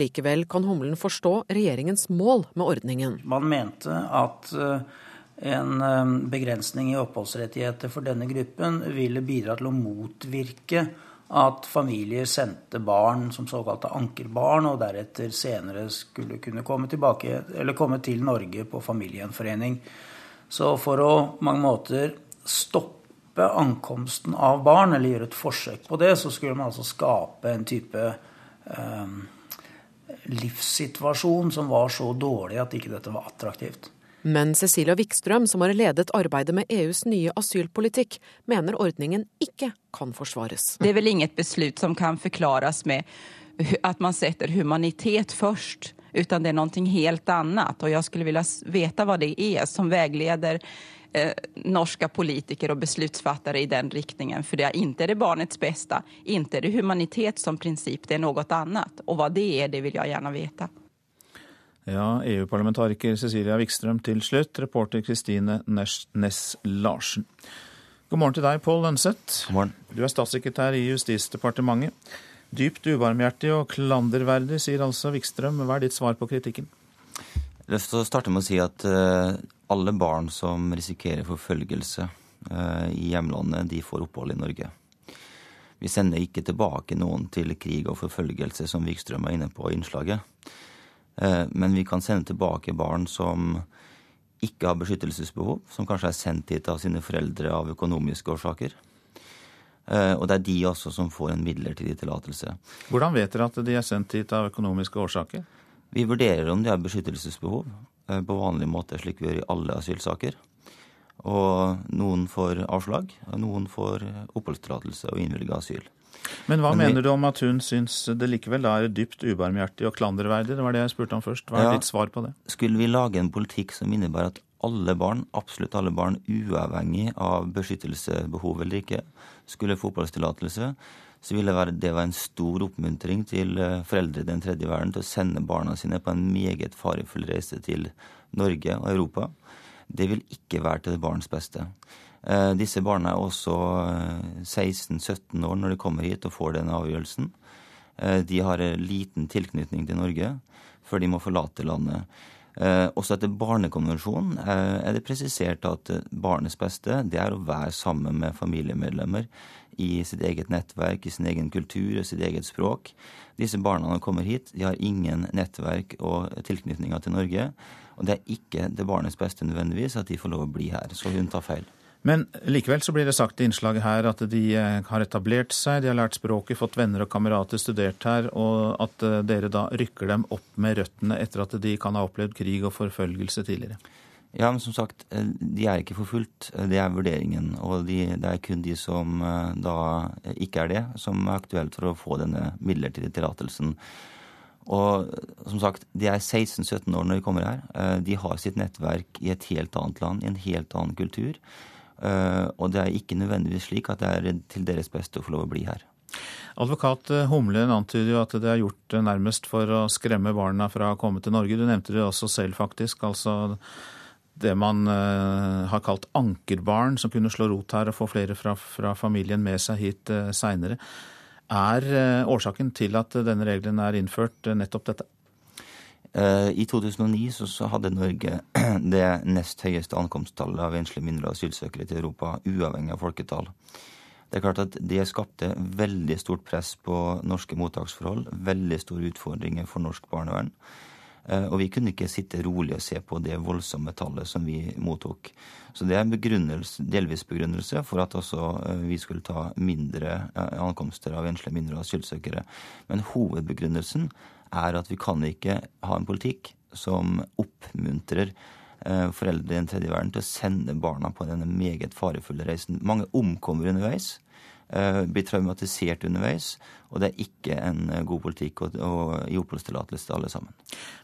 Likevel kan Humlen forstå regjeringens mål med ordningen. Man mente at eh, en eh, begrensning i oppholdsrettigheter for denne gruppen ville bidra til å motvirke at familier sendte barn som såkalte ankerbarn, og deretter senere skulle kunne komme, tilbake, komme til Norge på familiegjenforening. Så for å mange måter stoppe ankomsten av barn, eller gjøre et forsøk på det, så skulle man altså skape en type eh, livssituasjon som var så dårlig at ikke dette var attraktivt. Men Cecilia Wikstrøm, som har ledet arbeidet med EUs nye asylpolitikk, mener ordningen ikke kan forsvares. Det er vel inget beslut som kan forklares med at man setter humanitet først, utan det er noe helt annet. Og jeg skulle vilja vite hva det er som veileder eh, norske politikere og beslutsfattere i den riktningen. For det er ikke det barnets beste, ikke det humanitet som prinsipp, det er noe annet. Og hva det er, det vil jeg gjerne vite. Ja, EU-parlamentariker Cecilia Wikstrøm til slutt. Reporter Kristine Næss Larsen. God morgen til deg, Pål Lønseth. God morgen. Du er statssekretær i Justisdepartementet. Dypt ubarmhjertig og klanderverdig, sier altså Wikstrøm. Hva er ditt svar på kritikken? Jeg å starte med å si at uh, alle barn som risikerer forfølgelse uh, i hjemlandet, de får opphold i Norge. Vi sender ikke tilbake noen til krig og forfølgelse, som Wikstrøm er inne på i innslaget. Eh, men vi kan sende tilbake barn som ikke har beskyttelsesbehov, som kanskje er sendt hit av sine foreldre av økonomiske årsaker. Eh, og det er de også som får en midlertidig tillatelse. Hvordan vet dere at de er sendt hit av økonomiske årsaker? Vi vurderer om de har beskyttelsesbehov eh, på vanlig måte, slik vi gjør i alle asylsaker. Og noen får avslag, og noen får oppholdstillatelse og innvilga asyl. Men hva Men vi, mener du om at hun syns det likevel er dypt ubarmhjertig og klanderverdig? Det var det jeg spurte om først. Hva er ja, ditt svar på det? Skulle vi lage en politikk som innebærer at alle barn, absolutt alle barn, uavhengig av beskyttelsesbehov eller ikke, skulle få oppholdstillatelse, så ville det være en stor oppmuntring til eh, foreldre i den tredje verden til å sende barna sine på en meget farefull reise til Norge og Europa. Det vil ikke være til barns beste. Eh, disse barna er også 16-17 eh, år når de kommer hit og får den avgjørelsen. Eh, de har liten tilknytning til Norge før de må forlate landet. Også etter Barnekonvensjonen er det presisert at barnets beste det er å være sammen med familiemedlemmer i sitt eget nettverk, i sin egen kultur og sitt eget språk. Disse barna som kommer hit, de har ingen nettverk og tilknytninger til Norge. Og det er ikke det barnets beste nødvendigvis at de får lov å bli her. Så hun tar feil. Men likevel så blir det sagt i innslaget her at de eh, har etablert seg, de har lært språket, fått venner og kamerater, studert her, og at eh, dere da rykker dem opp med røttene etter at de kan ha opplevd krig og forfølgelse tidligere. Ja, men som sagt, eh, de er ikke forfulgt. Det er vurderingen. Og de, det er kun de som da ikke er det, som er aktuelt for å få denne midlertidige tillatelsen. Og som sagt, de er 16-17 år når de kommer her. De har sitt nettverk i et helt annet land, i en helt annen kultur. Eh, og det er ikke nødvendigvis slik at det er til deres beste å få lov å bli her. Advokat eh, Humlen antyder jo at det er gjort eh, nærmest for å skremme barna fra å komme til Norge. Du nevnte det også selv, faktisk. Altså det man har kalt ankerbarn, som kunne slå rot her og få flere fra, fra familien med seg hit uh, seinere. Er årsaken til at denne regelen er innført, nettopp dette? Eh, I 2009 så, så, hadde Norge det nest høyeste ankomsttallet av enslige mindre asylsøkere til Europa, uavhengig av folketall. Det er klart at det skapte veldig stort press på norske mottaksforhold, veldig store utfordringer for norsk barnevern. Eh, og vi kunne ikke sitte rolig og se på det voldsomme tallet som vi mottok. Så det er en begrunnelse, delvis begrunnelse for at også eh, vi skulle ta mindre ankomster av enslige mindre asylsøkere. Men hovedbegrunnelsen er at vi kan ikke ha en politikk som oppmuntrer eh, foreldre i den tredje verden til å sende barna på denne meget farefulle reisen. Mange omkommer underveis, eh, blir traumatisert underveis, og det er ikke en eh, god politikk å, å gi oppholdstillatelse til alle sammen.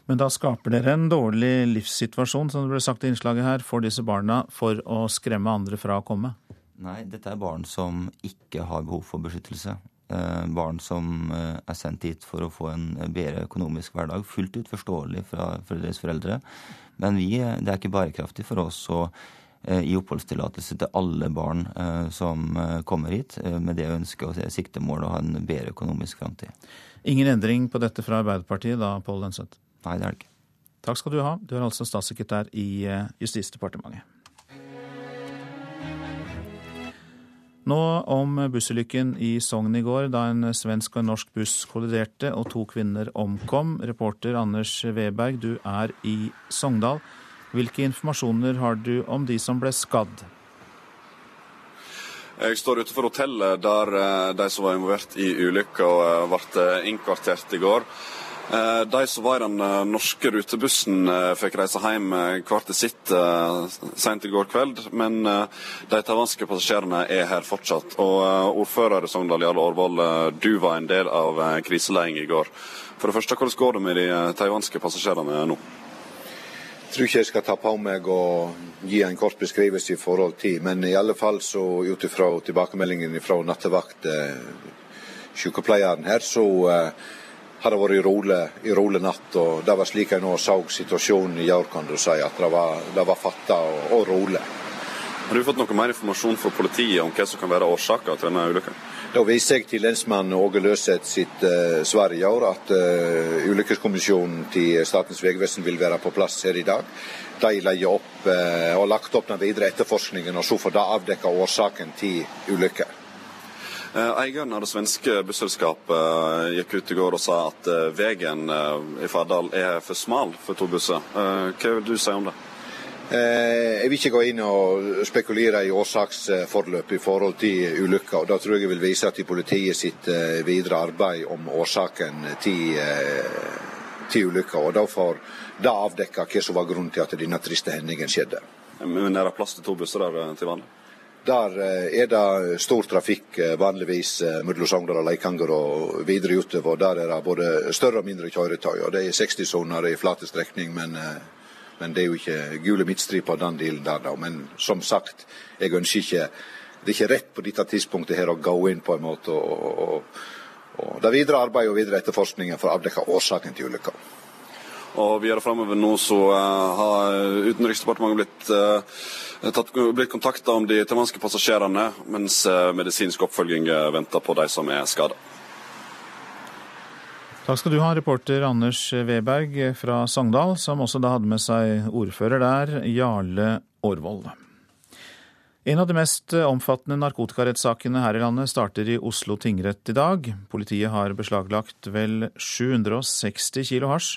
Men da skaper dere en dårlig livssituasjon, som det ble sagt i innslaget her, for disse barna for å skremme andre fra å komme? Nei, dette er barn som ikke har behov for beskyttelse. Eh, barn som eh, er sendt hit for å få en bedre økonomisk hverdag. Fullt ut forståelig fra, fra deres foreldre. Men vi, eh, det er ikke bærekraftig for oss å gi oppholdstillatelse til alle barn som kommer hit, med det ønsket og siktemål å ha en bedre økonomisk framtid. Ingen endring på dette fra Arbeiderpartiet da, Pål Lønseth? Nei, det er det ikke. Takk skal du ha. Du er altså statssekretær i Justisdepartementet. Nå om bussulykken i Sogn i går, da en svensk og en norsk buss kolliderte og to kvinner omkom. Reporter Anders Weberg, du er i Sogndal. Hvilke informasjoner har du om de som ble skadd? Jeg står utenfor hotellet der eh, de som var involvert i ulykka, eh, ble innkvartert i går. Eh, de som var i den eh, norske rutebussen, eh, fikk reise hjem hver til sitt sent i går kveld. Men de taiwanske passasjerene er her fortsatt. Og ordfører i Sogndal, Jarle Aarvold, du var en del av kriseledelsen i går. For det første, hvordan går det med de taiwanske passasjerene nå? Jeg tror ikke jeg skal ta på meg å gi en kort beskrivelse i forhold til, men i alle fall så ut ifra tilbakemeldingen fra nattevakt, sykepleieren her, så har det vært rolig, i rolig natt. og Det var slik jeg nå så situasjonen i går, kan du si. At det var, det var fatta og, og, rolig. Har du fått noe mer informasjon fra politiet om hva som kan være årsaken til denne ulykken? Da viser jeg til lensmann Åge Løseth sitt uh, svar i år at uh, ulykkeskommisjonen til Statens vegvesen vil være på plass her i dag. De legger opp uh, og lagt opp den videre etterforskningen, og så får det avdekke årsaken til ulykka. Eh, eieren av det svenske busselskapet eh, gikk ut i går og sa at eh, veien i Fardal er for smal for to busser. Hva vil du si om det? Jeg vil ikke gå inn og spekulere i årsaksforløp i forhold til ulykka. Da tror jeg jeg vil vise til politiet sitt videre arbeid om årsaken til, til ulykka. Og da får det avdekke hva som var grunnen til at denne triste hendingen skjedde. Men er det plass til to busser der til vanlig? Der eh, er det stor trafikk eh, vanligvis eh, mellom Sogndal og Leikanger og videre utover. Der er det både større og mindre kjøretøy. og Det er 60-soner i flate strekning, men, men, det er jo ikke gule midtstriper den delen der. Da. Men som sagt, jeg ønsker ikke Det er ikke rett på dette tidspunktet her å gå inn på en måte og, og, og det videre arbeidet og videre etterforskningen for å avdekke årsaken til ulykka. Og videre framover nå så uh, har Utenriksdepartementet blitt uh, tatt, blitt kontakta om de taiwanske passasjerene, mens eh, medisinsk oppfølging eh, venter på de som er skada. Takk skal du ha, reporter Anders Weberg fra Sogndal, som også da hadde med seg ordfører der, Jarle Aarvold. En av de mest omfattende narkotikarettssakene her i landet starter i Oslo tingrett i dag. Politiet har beslaglagt vel 760 kilo hasj.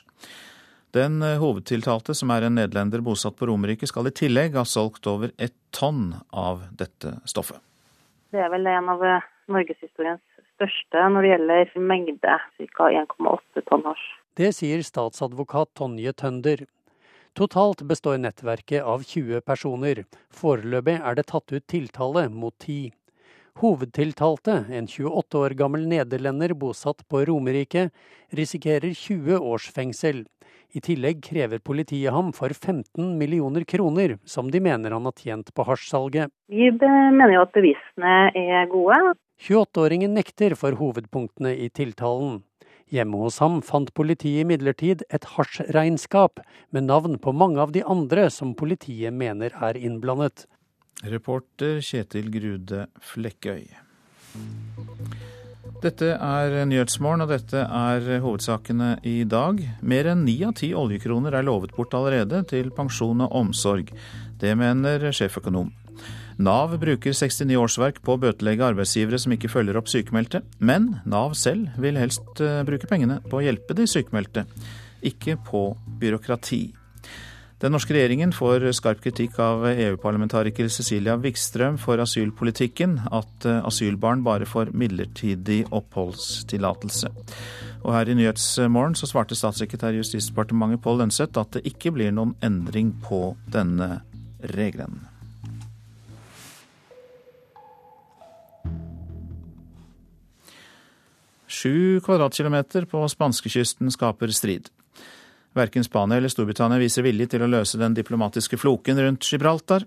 Den hovedtiltalte, som er en nederlender bosatt på Romerike, skal i tillegg ha solgt over ett tonn av dette stoffet. Det er vel en av norgeshistoriens største når det gjelder mengde, ca. 1,8 tonn hasj. Det sier statsadvokat Tonje Tønder. Totalt består nettverket av 20 personer. Foreløpig er det tatt ut tiltale mot ti. Hovedtiltalte, en 28 år gammel nederlender bosatt på Romerike, risikerer 20 års fengsel. I tillegg krever politiet ham for 15 millioner kroner, som de mener han har tjent på hasjsalget. Vi mener jo at bevisene er gode. 28-åringen nekter for hovedpunktene i tiltalen. Hjemme hos ham fant politiet imidlertid et hasjregnskap med navn på mange av de andre som politiet mener er innblandet. Reporter Kjetil Grude Flekkøy. Dette er Nyhetsmorgen, og dette er hovedsakene i dag. Mer enn ni av ti oljekroner er lovet bort allerede til pensjon og omsorg. Det mener sjeføkonom. Nav bruker 69 årsverk på å bøtelegge arbeidsgivere som ikke følger opp sykemeldte, men Nav selv vil helst eh, bruke pengene på å hjelpe de sykemeldte, ikke på byråkrati. Den norske regjeringen får skarp kritikk av EU-parlamentariker Cecilia Wikstrøm for asylpolitikken, at eh, asylbarn bare får midlertidig oppholdstillatelse. Og her i Nyhetsmorgen så svarte statssekretær i Justisdepartementet Pål Lønseth at det ikke blir noen endring på denne regelen. Sju kvadratkilometer på spanskekysten skaper strid. Verken Spania eller Storbritannia viser vilje til å løse den diplomatiske floken rundt Gibraltar.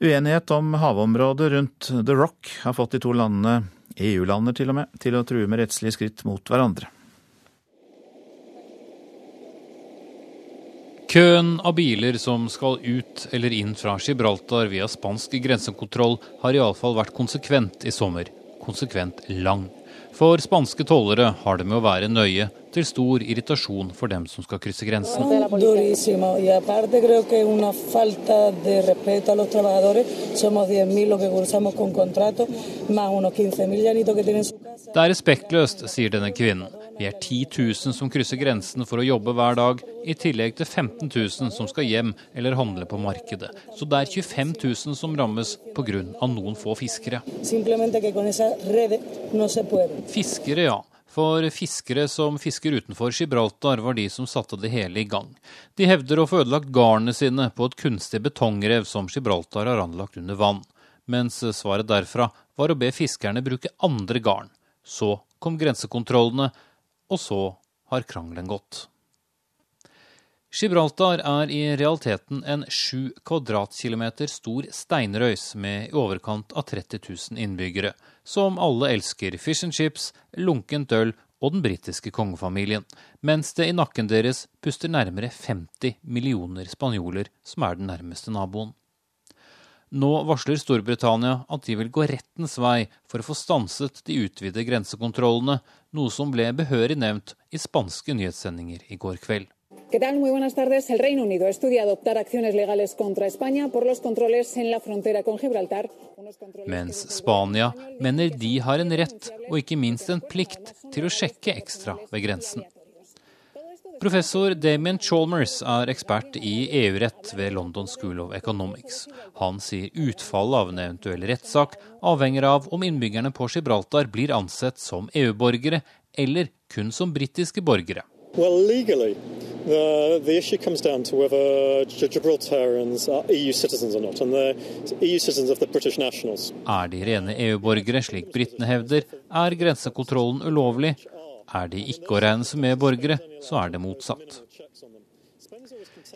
Uenighet om havområdet rundt The Rock har fått de to landene, EU-landene til og med, til å true med rettslige skritt mot hverandre. Køen av biler som skal ut eller inn fra Gibraltar via spansk grensekontroll, har iallfall vært konsekvent i sommer. Konsekvent lang. For spanske tollere har det med å være nøye, til stor irritasjon for dem som skal krysse grensen. Det er respektløst, sier denne kvinnen. Vi er 10 000 som krysser grensen for å jobbe hver dag, i tillegg til 15 000 som skal hjem eller handle på markedet. Så det er 25 000 som rammes pga. noen få fiskere. Fiskere, ja. For fiskere som fisker utenfor Gibraltar, var de som satte det hele i gang. De hevder å få ødelagt garnene sine på et kunstig betongrev som Gibraltar har anlagt under vann. Mens svaret derfra var å be fiskerne bruke andre garn. Så kom grensekontrollene, og så har krangelen gått. Gibraltar er i realiteten en sju kvadratkilometer stor steinrøys med i overkant av 30 000 innbyggere, som alle elsker fish and chips, lunkent øl og den britiske kongefamilien, mens det i nakken deres puster nærmere 50 millioner spanjoler, som er den nærmeste naboen. Nå varsler Storbritannia at de vil gå rettens vei for å få stanset de utvidede grensekontrollene, noe som ble behørig nevnt i spanske nyhetssendinger i går kveld. ¿Qué tal? Muy buenas tardes. El Reino Unido estudia adoptar acciones legales contra España por los controles en la frontera con Gibraltar. Mens Spania mener de har en rett og ikke minst en plikt til å sjekke ekstra ved grensen. Professor Damien Chalmers er ekspert i EU-rett ved London School of Economics. Han sier utfallet av en eventuell rettssak avhenger av om innbyggerne på Gibraltar blir ansett som EU-borgere eller kun som britiske borgere. Well, legally, the, the issue comes down to whether Gibraltarians are EU citizens or not, and they're EU citizens of the British nationals. Er de rene EU-borgere, slik britene hevder, er grensekontrollen ulovlig, er de ikke å regne som medborgere, så er det motsatt.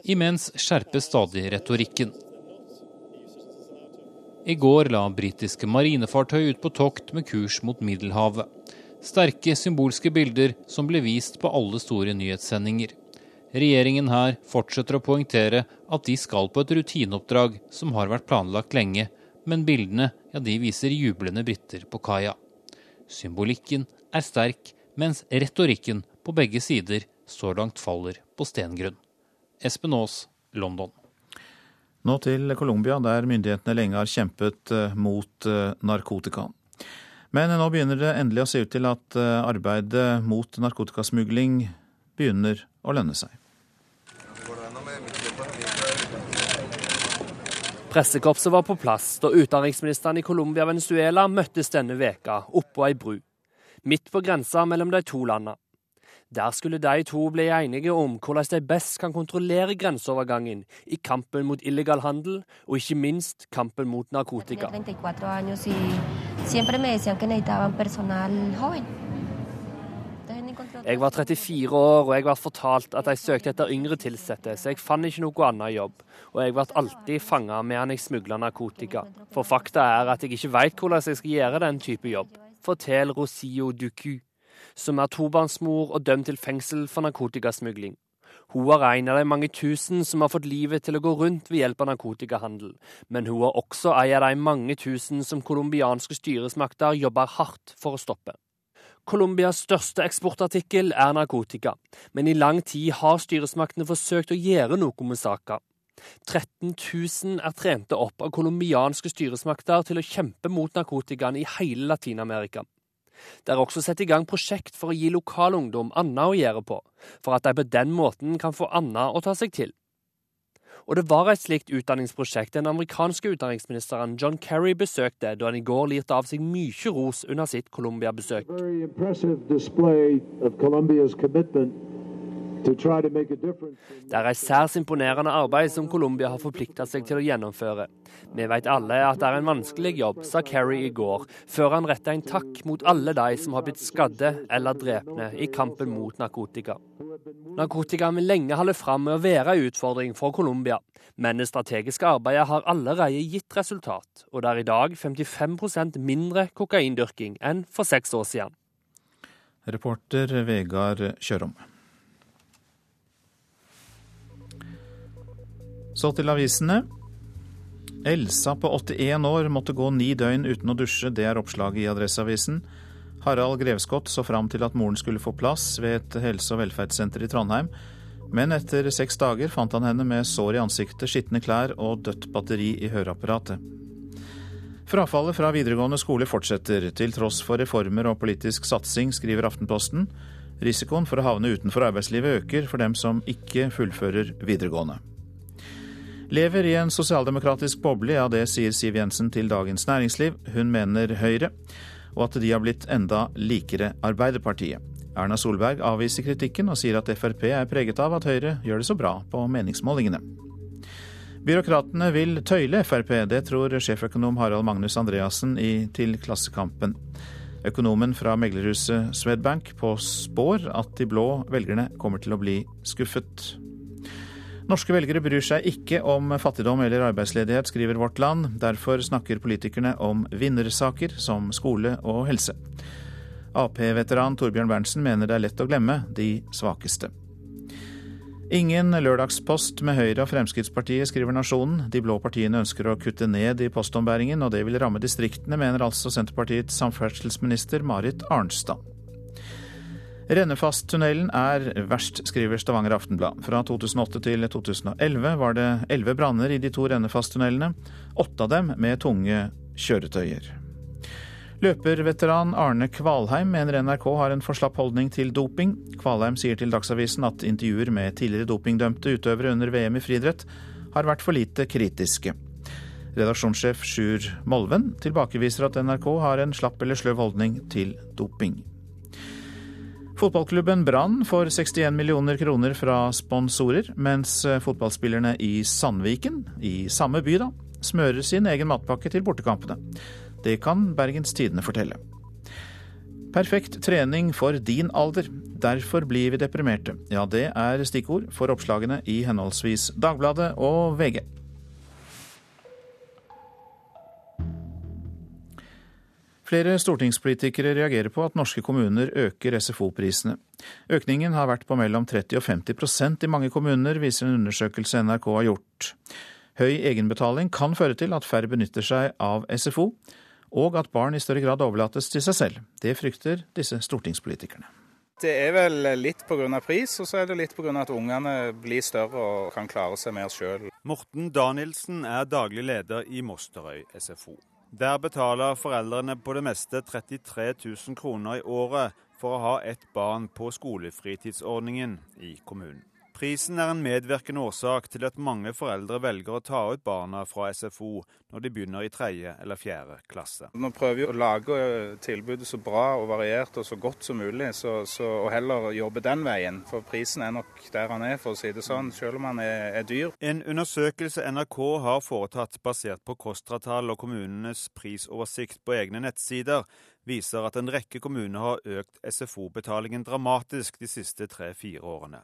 Imens skjerpes stadig retorikken. I går la britiske marinefartøy ut på tokt med kurs mot Middelhavet. Sterke symbolske bilder som ble vist på alle store nyhetssendinger. Regjeringen her fortsetter å poengtere at de skal på et rutineoppdrag som har vært planlagt lenge, men bildene ja, de viser jublende briter på kaia. Symbolikken er sterk, mens retorikken på begge sider så langt faller på stengrunn. Espen Aas, London. Nå til Colombia, der myndighetene lenge har kjempet eh, mot narkotikaen. narkotika. Men nå begynner det endelig å se ut til at eh, arbeidet mot narkotikasmugling begynner å lønne seg. Pressekorpset var på plass da utenriksministeren i Colombia-Venezuela møttes denne veka oppå ei bru, midt på grensa mellom de to landene. Der skulle de to bli enige om hvordan de best kan kontrollere grenseovergangen i kampen mot illegal handel, og ikke minst kampen mot narkotika. 34 24 jeg var 34 år, og jeg ble fortalt at jeg søkte etter yngre ansatte, så jeg fant ikke noe annet jobb. Og jeg ble alltid fanga medan jeg smugla narkotika. For fakta er at jeg ikke veit hvordan jeg skal gjøre den type jobb, forteller Rosio Ducu, som er tobarnsmor og dømt til fengsel for narkotikasmugling. Hun er en av de mange tusen som har fått livet til å gå rundt ved hjelp av narkotikahandel. Men hun er også en av de mange tusen som colombianske styresmakter jobber hardt for å stoppe. Colombias største eksportartikkel er narkotika, men i lang tid har styresmaktene forsøkt å gjøre noe med saka. 13 000 er trente opp av colombianske styresmakter til å kjempe mot narkotikaen i hele Latin-Amerika. Det er også satt i gang prosjekt for å gi lokal ungdom annet å gjøre på, for at de på den måten kan få annet å ta seg til. Og det var et slikt utdanningsprosjekt den amerikanske utenriksministeren John Kerry besøkte da han i går lirte av seg mye ros under sitt Colombia-besøk. Det er et særs imponerende arbeid som Colombia har forplikta seg til å gjennomføre. Vi vet alle at det er en vanskelig jobb, sa Kerry i går, før han retta en takk mot alle de som har blitt skadde eller drepne i kampen mot narkotika. Narkotika vil lenge holde fram med å være en utfordring for Colombia, men det strategiske arbeidet har allerede gitt resultat, og det er i dag 55% mindre kokaindyrking enn for seks år siden. Reporter Vegard Kjørom. Så til avisene. Elsa på 81 år måtte gå ni døgn uten å dusje, det er oppslaget i Adresseavisen. Harald Grevskott så fram til at moren skulle få plass ved et helse- og velferdssenter i Trondheim, men etter seks dager fant han henne med sår i ansiktet, skitne klær og dødt batteri i høreapparatet. Frafallet fra videregående skole fortsetter, til tross for reformer og politisk satsing, skriver Aftenposten. Risikoen for å havne utenfor arbeidslivet øker for dem som ikke fullfører videregående. Lever i en sosialdemokratisk boble, ja det sier Siv Jensen til Dagens Næringsliv. Hun mener Høyre, og at de har blitt enda likere Arbeiderpartiet. Erna Solberg avviser kritikken og sier at Frp er preget av at Høyre gjør det så bra på meningsmålingene. Byråkratene vil tøyle Frp, det tror sjeføkonom Harald Magnus Andreassen til Klassekampen. Økonomen fra meglerhuset Swedbank påspår at de blå velgerne kommer til å bli skuffet. Norske velgere bryr seg ikke om fattigdom eller arbeidsledighet, skriver Vårt Land. Derfor snakker politikerne om vinnersaker som skole og helse. Ap-veteran Torbjørn Berntsen mener det er lett å glemme de svakeste. Ingen lørdagspost med Høyre og Fremskrittspartiet, skriver Nasjonen. De blå partiene ønsker å kutte ned i postombæringen, og det vil ramme distriktene, mener altså Senterpartiets samferdselsminister Marit Arnstad. Rennefasttunnelen er verst, skriver Stavanger Aftenblad. Fra 2008 til 2011 var det elleve branner i de to Rennefasttunnelene, åtte av dem med tunge kjøretøyer. Løperveteran Arne Kvalheim mener NRK har en for slapp holdning til doping. Kvalheim sier til Dagsavisen at intervjuer med tidligere dopingdømte utøvere under VM i friidrett har vært for lite kritiske. Redaksjonssjef Sjur Molven tilbakeviser at NRK har en slapp eller sløv holdning til doping. Fotballklubben Brann får 61 millioner kroner fra sponsorer, mens fotballspillerne i Sandviken, i samme by da, smører sin egen matpakke til bortekampene. Det kan Bergens Tidende fortelle. Perfekt trening for din alder. Derfor blir vi deprimerte. Ja, det er stikkord for oppslagene i henholdsvis Dagbladet og VG. Flere stortingspolitikere reagerer på at norske kommuner øker SFO-prisene. Økningen har vært på mellom 30 og 50% i mange kommuner, viser en undersøkelse NRK har gjort. Høy egenbetaling kan føre til at færre benytter seg av SFO, og at barn i større grad overlates til seg selv. Det frykter disse stortingspolitikerne. Det er vel litt pga. pris, og så er det litt pga. at ungene blir større og kan klare seg mer sjøl. Morten Danielsen er daglig leder i Mosterøy SFO. Der betaler foreldrene på det meste 33 000 kroner i året for å ha ett barn på skolefritidsordningen i kommunen. Prisen er en medvirkende årsak til at mange foreldre velger å ta ut barna fra SFO når de begynner i tredje eller fjerde klasse. Nå prøver vi å lage eh, tilbudet så bra og variert og så godt som mulig, så, så, og heller jobbe den veien. For prisen er nok der han er, for å si det sånn, selv om han er, er dyr. En undersøkelse NRK har foretatt basert på KOSTRA-tall og kommunenes prisoversikt på egne nettsider, viser at en rekke kommuner har økt SFO-betalingen dramatisk de siste tre-fire årene.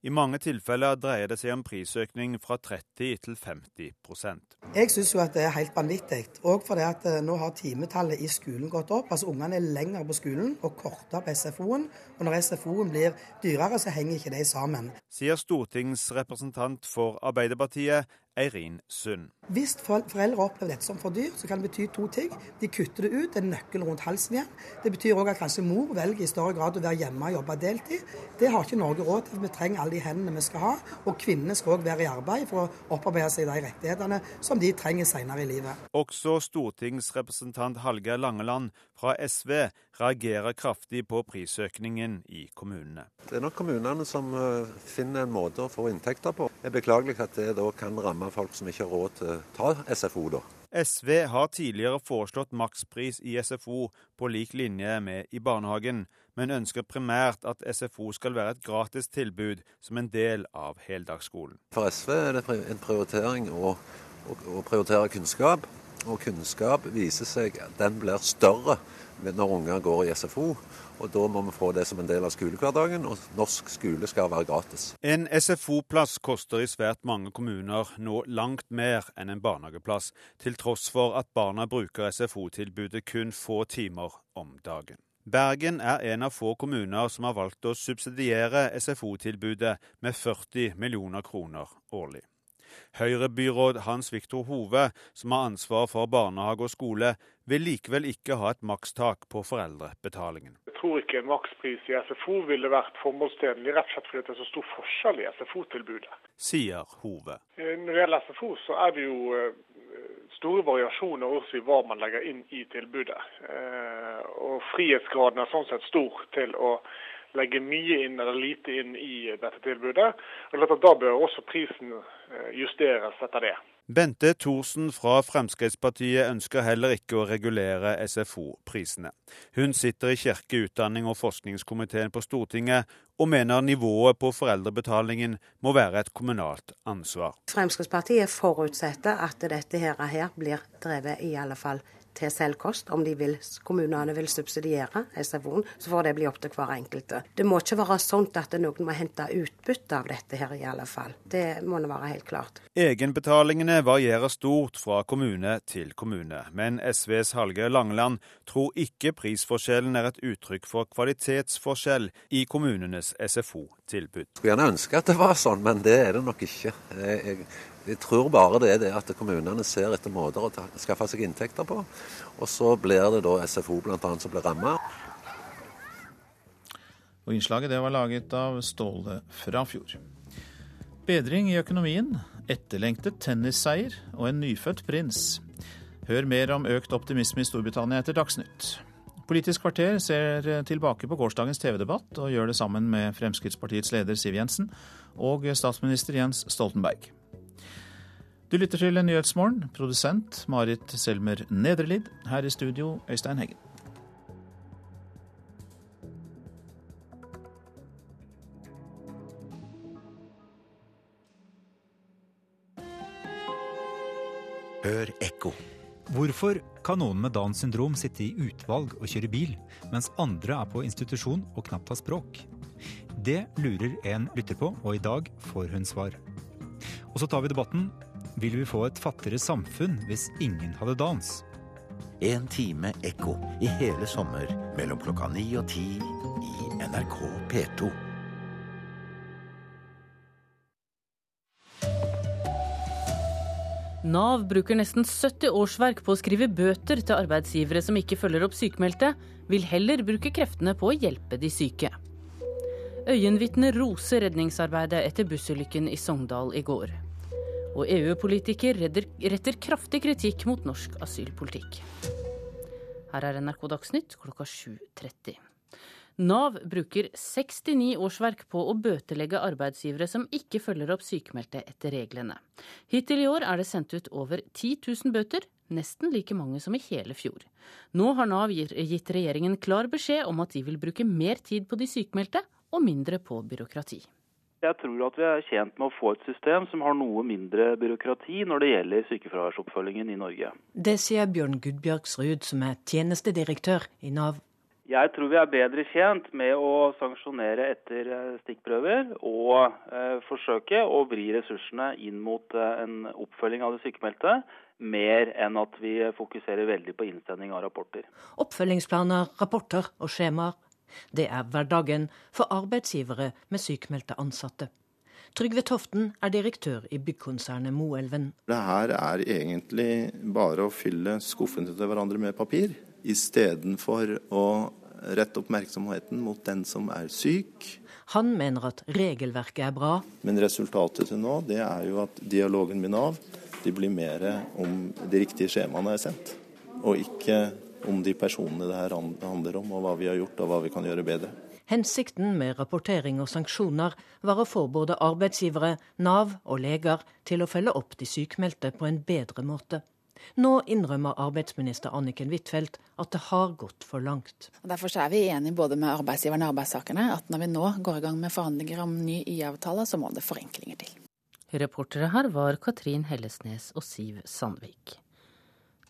I mange tilfeller dreier det seg om prisøkning fra 30 til 50% Jeg syns jo at det er helt vanvittig. Òg fordi at eh, nå har timetallet i skolen gått opp. Altså Ungene er lenger på skolen og kortere på SFO-en. Og når SFO-en blir dyrere, så henger ikke de sammen. Sier stortingsrepresentant for Arbeiderpartiet Eirin Sund. Hvis foreldre opplever dette som for dyrt, så kan det bety to ting. De kutter det ut, det er nøkkelen rundt halsen igjen. Det betyr òg at kanskje mor velger i større grad å være hjemme og jobbe deltid. Det har ikke Norge råd til. Vi trenger alle de hendene vi skal ha. Og kvinnene skal òg være i arbeid for å opparbeide seg de rettighetene som de trenger senere i livet. Også stortingsrepresentant Hallgeir Langeland fra SV reagerer kraftig på prisøkningen i kommunene. Det er nok kommunene som eh, finner en måte å få inntekter på. Det er beklagelig at det da kan ramme folk som ikke har råd til å ta SFO, da. SV har tidligere foreslått makspris i SFO på lik linje med i barnehagen, men ønsker primært at SFO skal være et gratis tilbud som en del av heldagsskolen. For SV er det en prioritering å, å, å prioritere kunnskap, og kunnskap viser seg at den blir større når unger går i SFO. Og Da må vi få det som en del av skolehverdagen, og norsk skole skal være gratis. En SFO-plass koster i svært mange kommuner nå langt mer enn en barnehageplass, til tross for at barna bruker SFO-tilbudet kun få timer om dagen. Bergen er en av få kommuner som har valgt å subsidiere SFO-tilbudet med 40 millioner kroner årlig. Høyre-byråd Hans Viktor Hove, som har ansvar for barnehage og skole, vil likevel ikke ha et makstak på foreldrebetalingen. Jeg tror ikke en makspris i SFO ville vært formålstjenlig, rett og slett fordi det er så stor forskjell i SFO-tilbudet. Sier Hove. Eh, når det gjelder SFO, så er det jo eh, store variasjoner også i hva man legger inn i tilbudet. Eh, og frihetsgraden er sånn sett stor til å legge mye inn eller lite inn i dette tilbudet. Og Da bør også prisen justeres etter det. Bente Thorsen fra Fremskrittspartiet ønsker heller ikke å regulere SFO-prisene. Hun sitter i kirke-, utdanning- og forskningskomiteen på Stortinget, og mener nivået på foreldrebetalingen må være et kommunalt ansvar. Fremskrittspartiet forutsetter at dette her blir drevet i alle fall til selvkost. Om de vil, kommunene vil subsidiere SFO-en, så får det bli opp til hver enkelte. Det må ikke være sånn at noen må hente utbytte av dette her, i alle fall. Det må det være helt klart. Egenbetalingene varierer stort fra kommune til kommune, men SVs Hallgeir Langeland tror ikke prisforskjellen er et uttrykk for kvalitetsforskjell i kommunenes SFO-tilbud. Skulle gjerne ønske at det var sånn, men det er det nok ikke. Jeg, jeg tror bare det er det at kommunene ser etter måter å skaffe seg inntekter på. Og så blir det da SFO bl.a. som blir ramma. Og Innslaget det var laget av Ståle Frafjord. Bedring i økonomien, etterlengtet tennisseier og en nyfødt prins. Hør mer om økt optimisme i Storbritannia etter Dagsnytt. Politisk kvarter ser tilbake på gårsdagens TV-debatt og gjør det sammen med Fremskrittspartiets leder Siv Jensen og statsminister Jens Stoltenberg. Du lytter til Nyhetsmorgen, produsent Marit Selmer Nedrelid. Her i studio, Øystein Heggen. Hør ekko. Hvorfor kan noen med Downs syndrom sitte i utvalg og kjøre bil, mens andre er på institusjon og knapt har språk? Det lurer en lytter på, og i dag får hun svar. Og så tar vi debatten vil vi få et fattigere samfunn hvis ingen hadde dans. En time ekko i hele sommer mellom klokka ni og ti i NRK P2. Nav bruker nesten 70 årsverk på å skrive bøter til arbeidsgivere som ikke følger opp sykmeldte, vil heller bruke kreftene på å hjelpe de syke. Øyenvitner roser redningsarbeidet etter bussulykken i Sogndal i går. Og EU-politiker retter kraftig kritikk mot norsk asylpolitikk. Her er NRK Dagsnytt klokka 7.30. Nav bruker 69 årsverk på å bøtelegge arbeidsgivere som ikke følger opp sykemeldte etter reglene. Hittil i år er det sendt ut over 10 000 bøter, nesten like mange som i hele fjor. Nå har Nav gitt regjeringen klar beskjed om at de vil bruke mer tid på de sykemeldte og mindre på byråkrati. Jeg tror at vi er tjent med å få et system som har noe mindre byråkrati når det gjelder sykefraværsoppfølgingen i Norge. Det sier Bjørn Gudbjørgsrud, som er tjenestedirektør i Nav. Jeg tror vi er bedre tjent med å sanksjonere etter eh, stikkprøver og eh, forsøke å vri ressursene inn mot eh, en oppfølging av det sykemeldte, mer enn at vi fokuserer veldig på innsending av rapporter. Oppfølgingsplaner, rapporter og skjemaer. Det er hverdagen for arbeidsgivere med sykmeldte ansatte. Trygve Toften er direktør i byggkonsernet Moelven. Det her er egentlig bare å fylle skuffene til hverandre med papir, istedenfor å rette oppmerksomheten mot den som er syk. Han mener at regelverket er bra. Men resultatet til nå det er jo at dialogen med Nav de blir mer om de riktige skjemaene er sendt, og ikke om de personene det her handler om, og hva vi har gjort og hva vi kan gjøre bedre. Hensikten med rapportering og sanksjoner var å få både arbeidsgivere, Nav og leger til å følge opp de sykmeldte på en bedre måte. Nå innrømmer arbeidsminister Anniken Huitfeldt at det har gått for langt. Derfor er vi enige både med arbeidsgiverne og arbeidstakerne at når vi nå går i gang med forhandlinger om ny IA-avtale, så må det forenklinger til. Reportere her var Katrin Hellesnes og Siv Sandvik.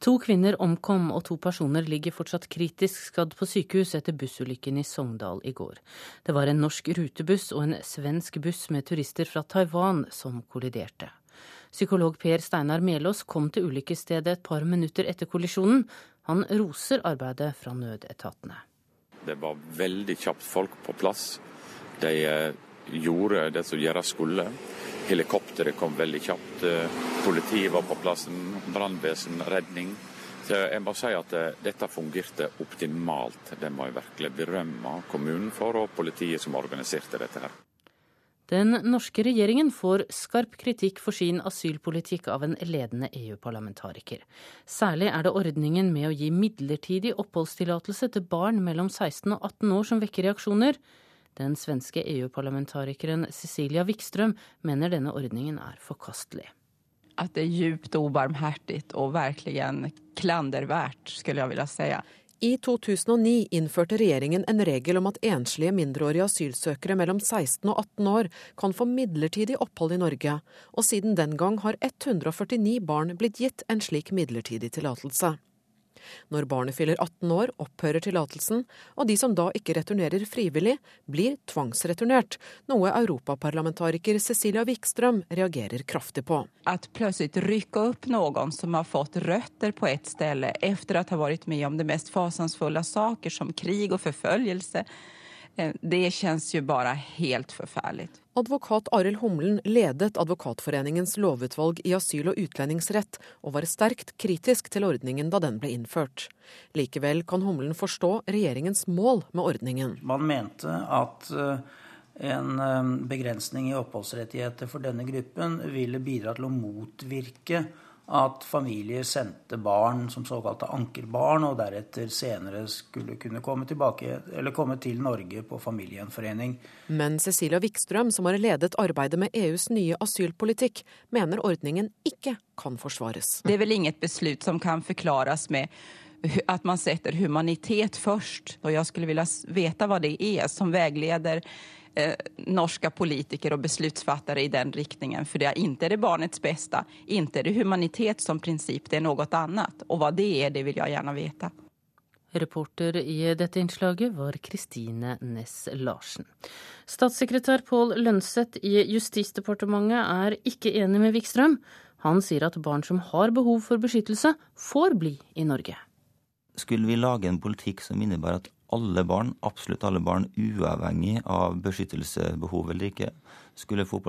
To kvinner omkom og to personer ligger fortsatt kritisk skadd på sykehus etter bussulykken i Sogndal i går. Det var en norsk rutebuss og en svensk buss med turister fra Taiwan som kolliderte. Psykolog Per Steinar Melås kom til ulykkesstedet et par minutter etter kollisjonen. Han roser arbeidet fra nødetatene. Det var veldig kjapt folk på plass. De eh, gjorde det som gjøres skulle. Helikopteret kom veldig kjapt. Eh, politiet var på plassen, brannvesen, redning. Så jeg må si at eh, dette fungerte optimalt. Det må jeg virkelig berømme kommunen for, og politiet som organiserte dette her. Den norske regjeringen får skarp kritikk for sin asylpolitikk av en ledende EU-parlamentariker. Særlig er det ordningen med å gi midlertidig oppholdstillatelse til barn mellom 16 og 18 år som vekker reaksjoner. Den svenske EU-parlamentarikeren Cecilia Wikström mener denne ordningen er forkastelig. At det er djupt ubarmhjertig og virkelig klandervært, skulle jeg ville si. I 2009 innførte regjeringen en regel om at enslige mindreårige asylsøkere mellom 16 og 18 år kan få midlertidig opphold i Norge, og siden den gang har 149 barn blitt gitt en slik midlertidig tillatelse. Når barnet fyller 18 år, opphører tillatelsen, og de som da ikke returnerer frivillig, blir tvangsreturnert, noe europaparlamentariker Cecilia Wikstrøm reagerer kraftig på. At plutselig rykke opp noen som har fått røtter på et sted etter å ha vært med om det mest fasansfulle saker som krig og forfølgelse, det kjennes jo bare helt forferdelig. Advokat Arild Humlen ledet Advokatforeningens lovutvalg i asyl- og utlendingsrett, og var sterkt kritisk til ordningen da den ble innført. Likevel kan Humlen forstå regjeringens mål med ordningen. Man mente at eh, en eh, begrensning i oppholdsrettigheter for denne gruppen ville bidra til å motvirke at familier sendte barn som såkalte ankerbarn, og deretter senere skulle kunne komme, tilbake, eller komme til Norge på familiegjenforening. Men Cecilia Wikstrøm, som har ledet arbeidet med EUs nye asylpolitikk, mener ordningen ikke kan forsvares. Det er vel inget beslut som kan forklares med at man setter humanitet først. Og jeg skulle vilja vite hva det er som veileder eh, norske politikere og beslutsfattere i den riktningen. For det er ikke det barnets beste, ikke det humanitet som prinsipp, det er noe annet. Og hva det er, det vil jeg gjerne vite. Reporter i dette innslaget var Kristine Næss Larsen. Statssekretær Pål Lønseth i Justisdepartementet er ikke enig med Wikstrøm. Han sier at barn som har behov for beskyttelse, får bli i Norge. Skulle vi lage en politikk som innebærer at alle barn, absolutt alle barn, uavhengig av beskyttelsesbehov eller ikke, skulle få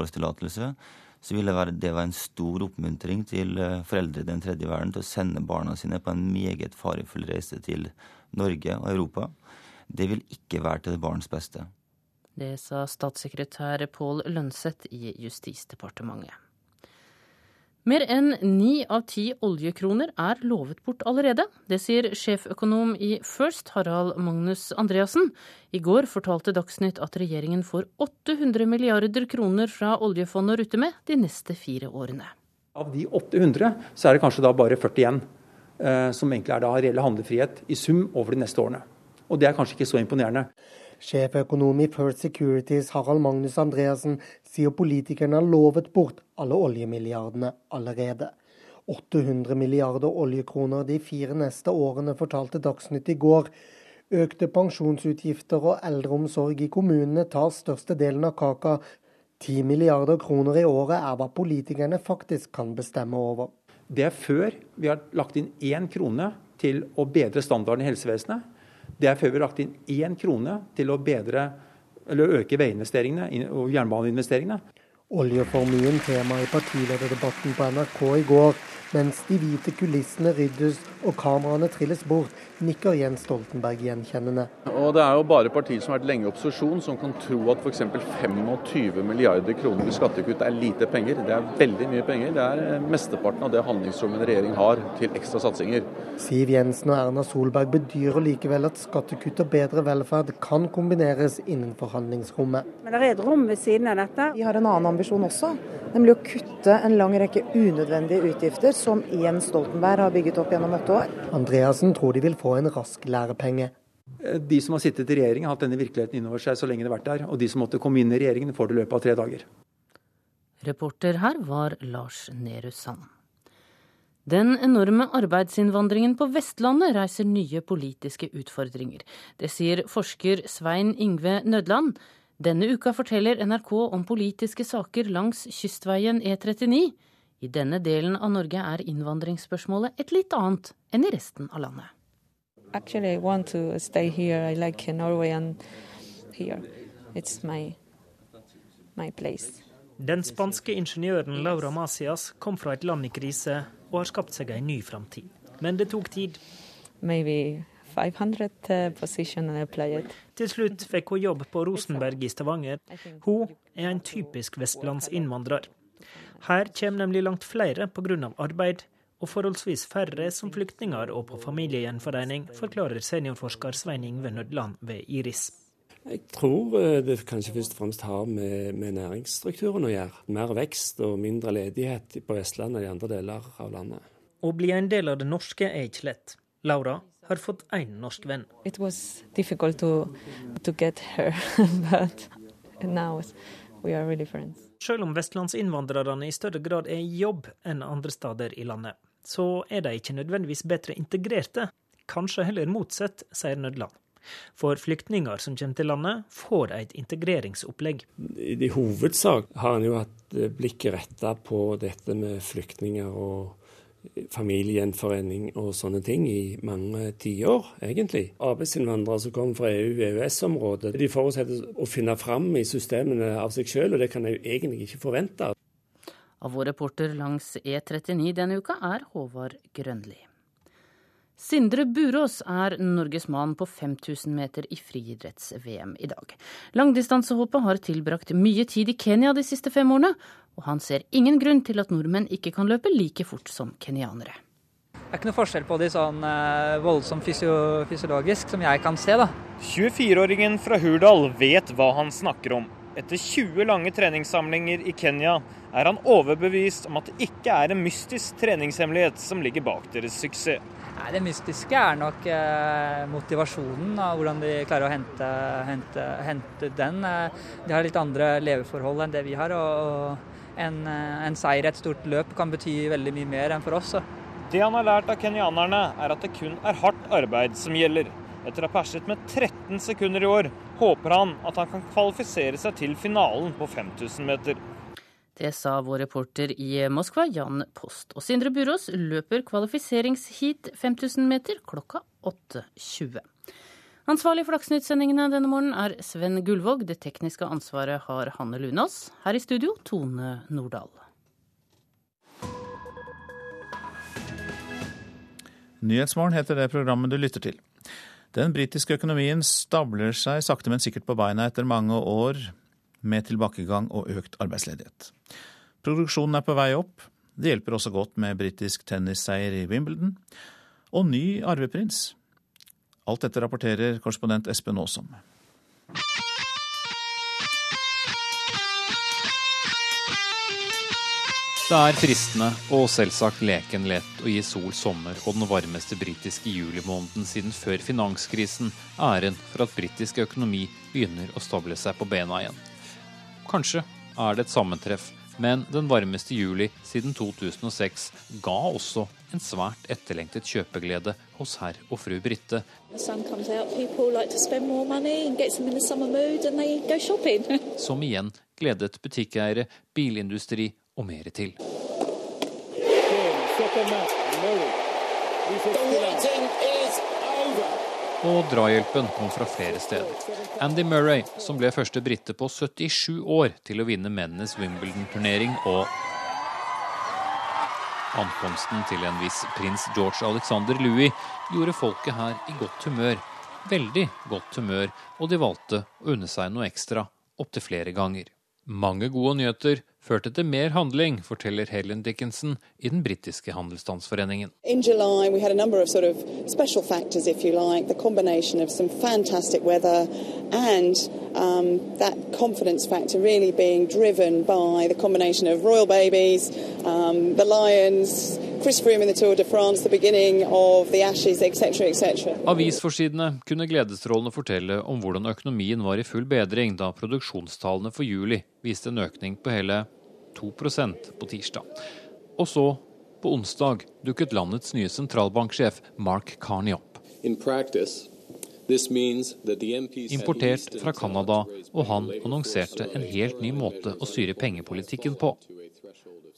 så ville det være en stor oppmuntring til eh, foreldre i den tredje verden til å sende barna sine på en meget farefull reise til Norge og Europa. Det vil ikke være til barns beste. Det sa statssekretær Pål Lønseth i Justisdepartementet. Mer enn ni av ti oljekroner er lovet bort allerede. Det sier sjeføkonom i First, Harald Magnus Andreassen. I går fortalte Dagsnytt at regjeringen får 800 milliarder kroner fra oljefondet å rutte med de neste fire årene. Av de 800 så er det kanskje da bare 40 igjen, eh, som egentlig er da reell handlefrihet i sum over de neste årene. Og det er kanskje ikke så imponerende. Sjeføkonom i First Securities Harald Magnus Andreassen sier politikerne har lovet bort alle oljemilliardene allerede. 800 milliarder oljekroner de fire neste årene, fortalte Dagsnytt i går. Økte pensjonsutgifter og eldreomsorg i kommunene tar størstedelen av kaka. 10 milliarder kroner i året er hva politikerne faktisk kan bestemme over. Det er før vi har lagt inn én krone til å bedre standarden i helsevesenet. Det er før vi har lagt inn én krone til å bedre eller øke veiinvesteringene og jernbaneinvesteringene. Oljeformuen tema i partilederdebatten på NRK i går. Mens de hvite kulissene ryddes og kameraene trilles bort, nikker Jens Stoltenberg gjenkjennende. Og Det er jo bare partier som har vært lenge i opposisjon som kan tro at f.eks. 25 milliarder kroner i skattekutt er lite penger. Det er veldig mye penger. Det er eh, mesteparten av det handlingsrommet en regjering har til ekstra satsinger. Siv Jensen og Erna Solberg bedyrer likevel at skattekutt og bedre velferd kan kombineres innenfor handlingsrommet. Men det er et rom ved siden av dette. Vi har en annen ambisjon også, nemlig å kutte en lang rekke unødvendige utgifter som Jens Stoltenberg har bygget opp gjennom åtte år. Andreassen tror de vil få en rask lærepenge. Eh, de som har sittet i regjering, har hatt denne virkeligheten innover seg så lenge det har vært der. Og de som måtte komme inn i regjeringen, får det i løpet av tre dager. Reporter her var Lars Nehru Sand. Den enorme arbeidsinnvandringen på Vestlandet reiser nye politiske utfordringer. Det sier forsker Svein Ingve Nødland. Denne uka forteller NRK om politiske saker langs kystveien E39. I denne delen av Norge er innvandringsspørsmålet et litt annet enn i resten av landet. Actually, I want to stay here. I like Norway and here. It's my, my place. Den spanske ingeniøren Laura Masias kom fra et land i krise og har skapt seg en ny framtid. Men det tok tid. 500 uh. Til slutt fikk hun jobb på Rosenberg i Stavanger. Hun er en typisk vestlandsinnvandrer. Her kommer nemlig langt flere pga. arbeid, og forholdsvis færre som flyktninger og på familiegjenforening, forklarer seniorforsker Svein Ingve Nødland ved Iris. Jeg tror eh, det kanskje først og fremst har med, med, næringsstrukturen å gjøre. Mer vekst og mindre ledighet på Vestlandet og i andre deler av landet. Å bli en del av det norske er ikke lett. Laura har fått én norsk venn. It was difficult to, to get her, but now we are really friends. Selv om vestlandsinnvandrerne i større grad er i jobb enn andre steder i landet, så er de ikke nødvendigvis bedre integrerte. Kanskje heller motsatt, sier Nødland. For flyktninger som kommer til landet, får et integreringsopplegg. I hovedsak har en jo hatt blikket retta på dette med flyktninger og familiegjenforening og sånne ting i mange tiår, egentlig. Arbeidsinnvandrere som kommer fra EU-EØS-området, de forutsetter å finne fram i systemene av seg selv, og det kan jeg jo egentlig ikke forvente. Av vår reporter langs E39 denne uka er Håvard Grønli. Sindre Burås er Norges mann på 5000 meter i friidretts-VM i dag. Langdistansehoppet har tilbrakt mye tid i Kenya de siste fem årene, og han ser ingen grunn til at nordmenn ikke kan løpe like fort som kenyanere. Det er ikke noe forskjell på de sånn eh, voldsomt fysio fysiologisk som jeg kan se, da. 24-åringen fra Hurdal vet hva han snakker om. Etter 20 lange treningssamlinger i Kenya er han overbevist om at det ikke er en mystisk treningshemmelighet som ligger bak deres suksess. Nei, Det mystiske er nok eh, motivasjonen, av hvordan de klarer å hente, hente, hente den. Eh, de har litt andre leveforhold enn det vi har. og en, eh, en seier i et stort løp kan bety veldig mye mer enn for oss. Det han har lært av kenyanerne, er at det kun er hardt arbeid som gjelder. Etter å ha perset med 13 sekunder i år, håper han at han kan kvalifisere seg til finalen på 5000 meter. Det sa vår reporter i Moskva, Jan Post. Og Sindre Burås løper kvalifiseringsheat 5000 meter klokka 8.20. Ansvarlig for Dagsnytt-sendingene denne morgenen er Sven Gullvåg. Det tekniske ansvaret har Hanne Lunås. Her i studio Tone Nordahl. Nyhetsmorgen heter det programmet du lytter til. Den britiske økonomien stabler seg sakte, men sikkert på beina etter mange år med tilbakegang og økt arbeidsledighet. Produksjonen er på vei opp. Det hjelper også godt med britisk tennisseier i Wimbledon og ny arveprins. Alt dette rapporterer korrespondent Espen Aasom. Det er fristende og selvsagt leken lett å gi Sol sommer og den varmeste britiske julimåneden siden før finanskrisen æren for at britisk økonomi begynner å stable seg på bena igjen. Kanskje er det et sammentreff, men den varmeste juli siden 2006 ga også en svært etterlengtet kjøpeglede hos herr og fru Britte. Som igjen gledet butikkeiere, bilindustri og mer til. Og drahjelpen kom fra flere steder. Andy Murray, som ble første brite på 77 år til å vinne mennenes Wimbledon-turnering, og ankomsten til en viss prins George Alexander Louis gjorde folket her i godt humør. Veldig godt humør, og de valgte å unne seg noe ekstra opptil flere ganger. Mange gode nyheter førte til mer handling, forteller Helen Dickinson i den britiske handelsstandsforeningen. I juli hadde vi a number of sort of special factors, if you like, the combination of some fantastic weather and um, really babies, um, lions, Chris Froome in the Tour de France, the beginning of the Ashes, etc., etc. Avisforsidene kunne gledesstrålende fortelle om hvordan økonomien var i full bedring da produksjonstallene for juli viste en økning på hele 2% på tirsdag. Og så, på onsdag, dukket landets nye sentralbanksjef Mark Carney opp. Importert fra Canada, og han annonserte en helt ny måte å styre pengepolitikken på.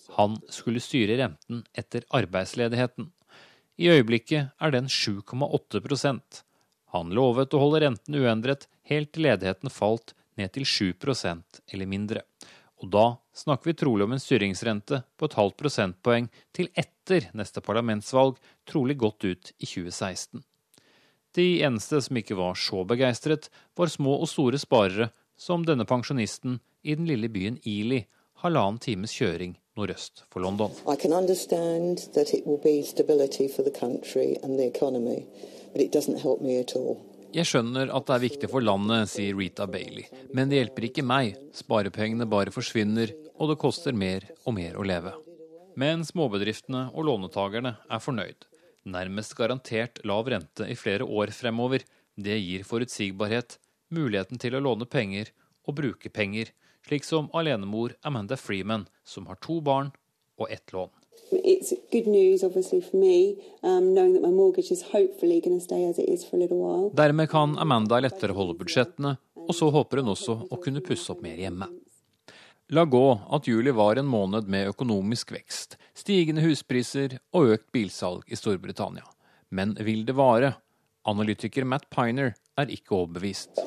Han skulle styre renten etter arbeidsledigheten. I øyeblikket er den 7,8% Han lovet å holde renten uendret helt til ledigheten falt ned til 7% eller mindre. Og da snakker vi trolig om en styringsrente på et halvt prosentpoeng til etter neste parlamentsvalg, trolig godt ut i 2016. De eneste som ikke var så begeistret, var små og store sparere, som denne pensjonisten i den lille byen Ili, halvannen times kjøring nordøst for London. Jeg skjønner at det er viktig for landet, sier Rita Bailey, men det hjelper ikke meg. Sparepengene bare forsvinner, og det koster mer og mer å leve. Men småbedriftene og lånetakerne er fornøyd. Nærmest garantert lav rente i flere år fremover. Det gir forutsigbarhet, muligheten til å låne penger og bruke penger, slik som alenemor Amanda Freeman, som har to barn og ett lån. Dermed kan Amanda lettere holde budsjettene, og så håper hun også å kunne pusse opp mer hjemme. La gå at juli var en måned med økonomisk vekst, stigende huspriser og økt bilsalg i Storbritannia. Men vil det vare? Analytiker Matt Piner er ikke overbevist.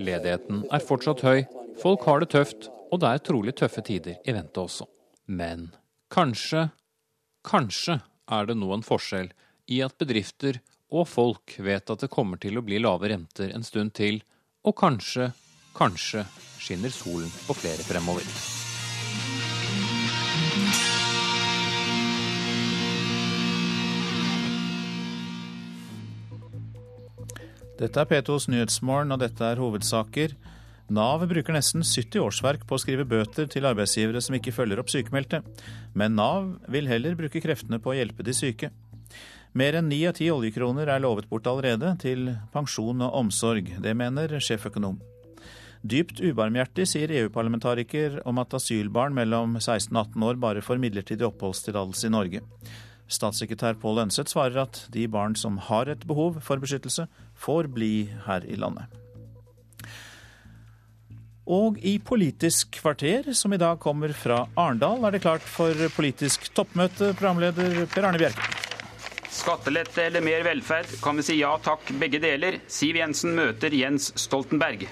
Ledigheten er fortsatt høy, folk har det tøft, og det er trolig tøffe tider i vente også. Men kanskje, kanskje er det nå en forskjell i at bedrifter og folk vet at det kommer til å bli lave renter en stund til, og kanskje, kanskje skinner solen på flere fremover. Dette er P2s Nyhetsmorgen, og dette er hovedsaker. Nav bruker nesten 70 årsverk på å skrive bøter til arbeidsgivere som ikke følger opp sykemeldte. Men Nav vil heller bruke kreftene på å hjelpe de syke. Mer enn ni av ti oljekroner er lovet bort allerede til pensjon og omsorg. Det mener sjeføkonom. Dypt ubarmhjertig, sier EU-parlamentariker om at asylbarn mellom 16 og 18 år bare får midlertidig oppholdstillatelse i Norge. Statssekretær Pål Ønseth svarer at de barn som har et behov for beskyttelse, får bli her i landet. Og i Politisk kvarter, som i dag kommer fra Arendal, er det klart for politisk toppmøte, programleder Per Arne Bjerke. Skattelette eller mer velferd, kan vi si ja takk, begge deler. Siv Jensen møter Jens Stoltenberg.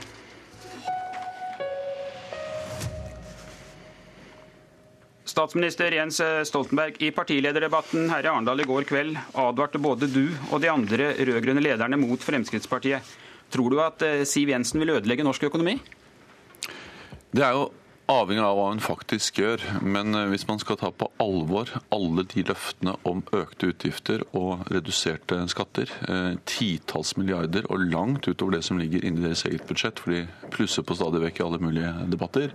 Statsminister Jens Stoltenberg, i partilederdebatten her i Arendal i går kveld advarte både du og de andre rød-grønne lederne mot Fremskrittspartiet. Tror du at eh, Siv Jensen vil ødelegge norsk økonomi? Det er jo Avhengig av hva hun faktisk gjør. Men eh, hvis man skal ta på alvor alle de løftene om økte utgifter og reduserte skatter, eh, titalls milliarder og langt utover det som ligger inni deres eget budsjett, for de plusser på stadig vekk i alle mulige debatter,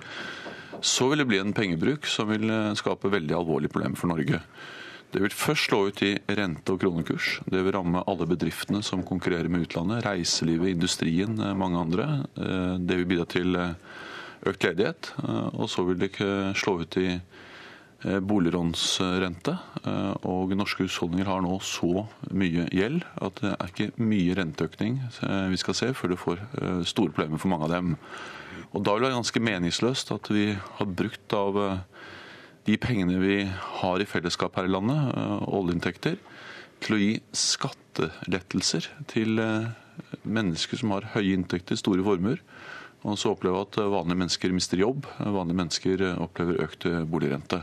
så vil det bli en pengebruk som vil eh, skape veldig alvorlige problemer for Norge. Det vil først slå ut i rente- og kronekurs. Det vil ramme alle bedriftene som konkurrerer med utlandet. Reiselivet, industrien, mange andre. Det vil bidra til økt ledighet. Eh, og så vil det ikke slå ut i eh, boliglånsrente. Eh, og norske husholdninger har nå så mye gjeld at det er ikke mye renteøkning vi skal se før det får store problemer for mange av dem. Og Da vil det være ganske meningsløst at vi har brukt av de pengene vi har i fellesskap her i landet, oljeinntekter, til å gi skattelettelser til mennesker som har høye inntekter, store formuer og så opplever at vanlige mennesker mister jobb. Vanlige mennesker opplever økt boligrente.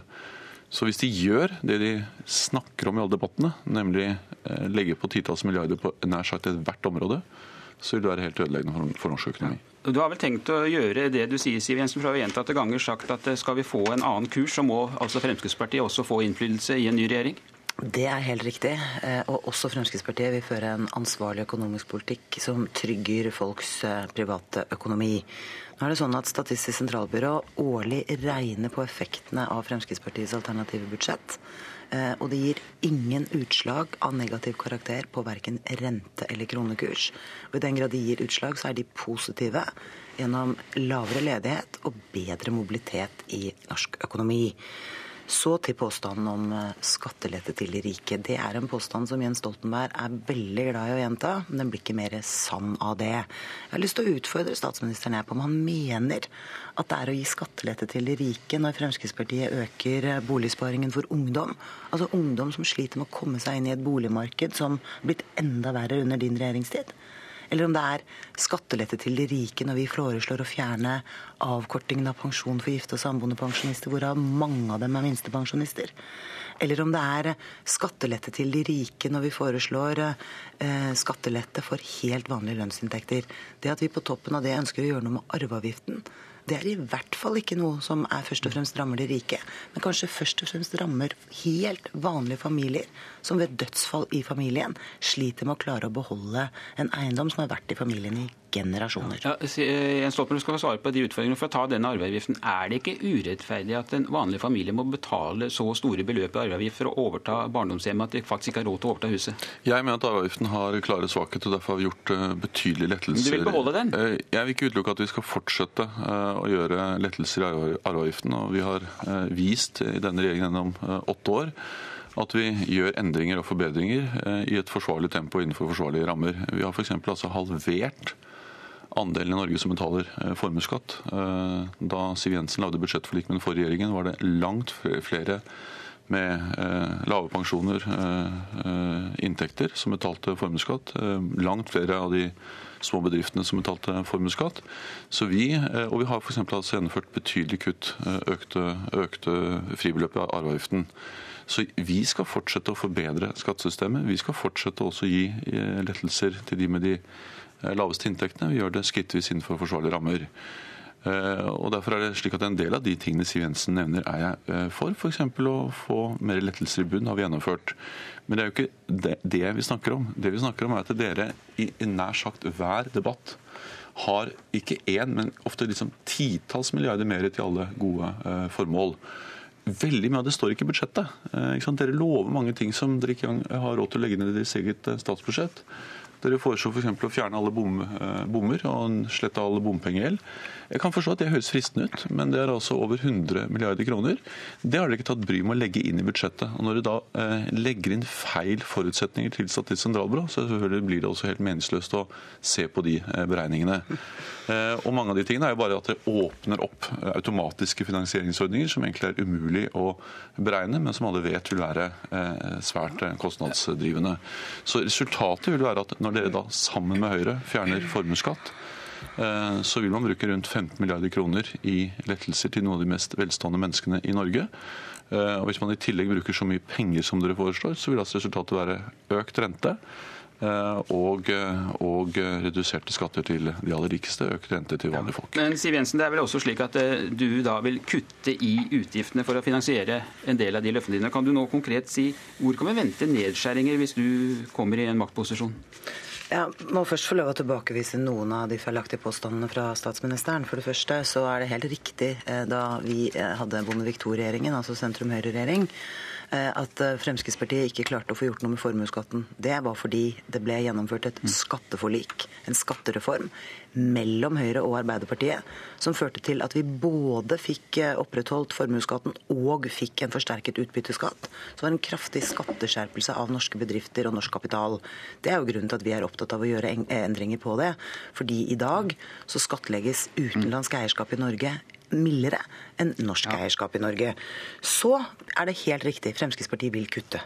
Så hvis de gjør det de snakker om i alle debattene, nemlig legger legge på titalls milliarder på nær sagt ethvert område, så vil det være helt ødeleggende for norsk økonomi. Du har vel tenkt å gjøre det du sier, Siv Jensen, for du har gjentatte ganger sagt at eh, skal vi få en annen kurs, så må altså Fremskrittspartiet også få innflytelse i en ny regjering? Det er helt riktig. Eh, og også Fremskrittspartiet vil føre en ansvarlig økonomisk politikk som trygger folks eh, private økonomi. Nå er det sånn at Statistisk sentralbyrå årlig regner på effektene av Fremskrittspartiets alternative budsjett. Eh, og det gir ingen utslag av negativ karakter på verken rente eller kronekurs. Og I den grad de gir utslag, så er de positive gjennom lavere ledighet og bedre mobilitet i norsk økonomi. Så til påstanden om eh, skattelette til de rike. Det er en påstand som Jens Stoltenberg er veldig glad i å gjenta, men den blir ikke mer sann av det. Jeg har lyst til å utfordre statsministeren her på om han mener at det er å gi skattelette til de rike når Fremskrittspartiet øker eh, boligsparingen for ungdom. Altså ungdom som sliter med å komme seg inn i et boligmarked som har blitt enda verre under din regjeringstid eller om det er skattelette til de rike når vi foreslår å fjerne avkortingen av pensjon for gifte og samboende pensjonister, hvorav mange av dem er minstepensjonister. Eller om det er skattelette til de rike når vi foreslår eh, skattelette for helt vanlige lønnsinntekter. Det at vi på toppen av det ønsker å gjøre noe med arveavgiften, det er i hvert fall ikke noe som er først og fremst rammer de rike, men kanskje først og fremst rammer helt vanlige familier som ved dødsfall i familien sliter med å klare å beholde en eiendom som har vært i familien i generasjoner. Ja, eh, Jens Stoltenberg skal få svare på de utfordringene. For å ta denne arveavgiften, Er det ikke urettferdig at en vanlig familie må betale så store beløp i arveavgift for å overta barndomshjemmet at de faktisk ikke har råd til å overta huset? Jeg mener at arveavgiften har klare svakheter, og derfor har vi gjort eh, betydelige lettelser. Du vil beholde den? Eh, jeg vil ikke utelukke at vi skal fortsette å gjøre lettelser i arveavgiften. og Vi har vist i denne regjeringen gjennom åtte år at vi gjør endringer og forbedringer i et forsvarlig tempo innenfor forsvarlige rammer. Vi har f.eks. Altså halvert andelen i Norge som betaler eh, formuesskatt. Eh, da Siv Jensen lagde budsjettforlik med den forrige regjeringen, var det langt flere med eh, lave pensjoner, inntekter, som betalte formuesskatt. Langt flere av de små bedriftene som betalte formuesskatt. Så vi, og vi har f.eks. Altså gjennomført betydelig kutt, økte, økte fribeløp av arveavgiften. Så vi skal fortsette å forbedre skattesystemet. Vi skal fortsette også å gi lettelser til de med de Eh, laveste inntektene. Vi gjør det skrittvis innenfor forsvarlige rammer. Eh, og Derfor er det slik at En del av de tingene Siv Jensen nevner, er jeg eh, for. F.eks. å få mer lettelser i bunn har vi gjennomført. Men det er jo ikke det, vi snakker om. Det vi snakker om er at dere i, nær sagt hver debatt har ikke én, men ofte liksom titalls milliarder mer til alle gode eh, formål. Veldig mye av det står ikke i budsjettet. Eh, dere lover mange ting som dere ikke har råd til å legge ned i deres eget statsbudsjett. Dere foreslår f.eks. For å fjerne alle bom, eh, bommer og slette all bompengegjeld. Jeg kan forstå at det høres fristende ut, men det er altså over 100 milliarder kroner. Det har dere ikke tatt bry med å legge inn i budsjettet. Og Når dere da eh, legger inn feil forutsetninger til Statistisk sentralbyrå, så blir det også helt meningsløst å se på de eh, beregningene. Eh, og Mange av de tingene er jo bare at det åpner opp eh, automatiske finansieringsordninger som egentlig er umulig å beregne, men som alle vet vil være eh, svært kostnadsdrivende. Så Resultatet vil være at når dere da sammen med Høyre fjerner formuesskatt, eh, så vil man bruke rundt 15 milliarder kroner i lettelser til noen av de mest velstående menneskene i Norge. Eh, og Hvis man i tillegg bruker så mye penger som dere foreslår, så vil altså resultatet være økt rente, og, og reduserte skatter til de aller rikeste, økt rente til vanlige folk. Men Siv Jensen, det er vel også slik at du da vil kutte i utgiftene for å finansiere en del av de løftene dine. Kan du nå konkret si hvor kan vi vente nedskjæringer hvis du kommer i en maktposisjon? Jeg må først få lov å tilbakevise noen av de feilaktige påstandene fra statsministeren. For det første så er det helt riktig da vi hadde Bondevik II-regjeringen, altså sentrum-høyre-regjering, at Fremskrittspartiet ikke klarte å få gjort noe med formuesskatten. Det var fordi det ble gjennomført et skatteforlik, en skattereform, mellom Høyre og Arbeiderpartiet, som førte til at vi både fikk opprettholdt formuesskatten og fikk en forsterket utbytteskatt. Så det var en kraftig skatteskjerpelse av norske bedrifter og norsk kapital. Det er jo grunnen til at vi er opptatt av å gjøre endringer på det. Fordi i dag så skattlegges utenlandsk eierskap i Norge mildere enn norsk eierskap i Norge. Så er det helt riktig, Fremskrittspartiet vil kutte.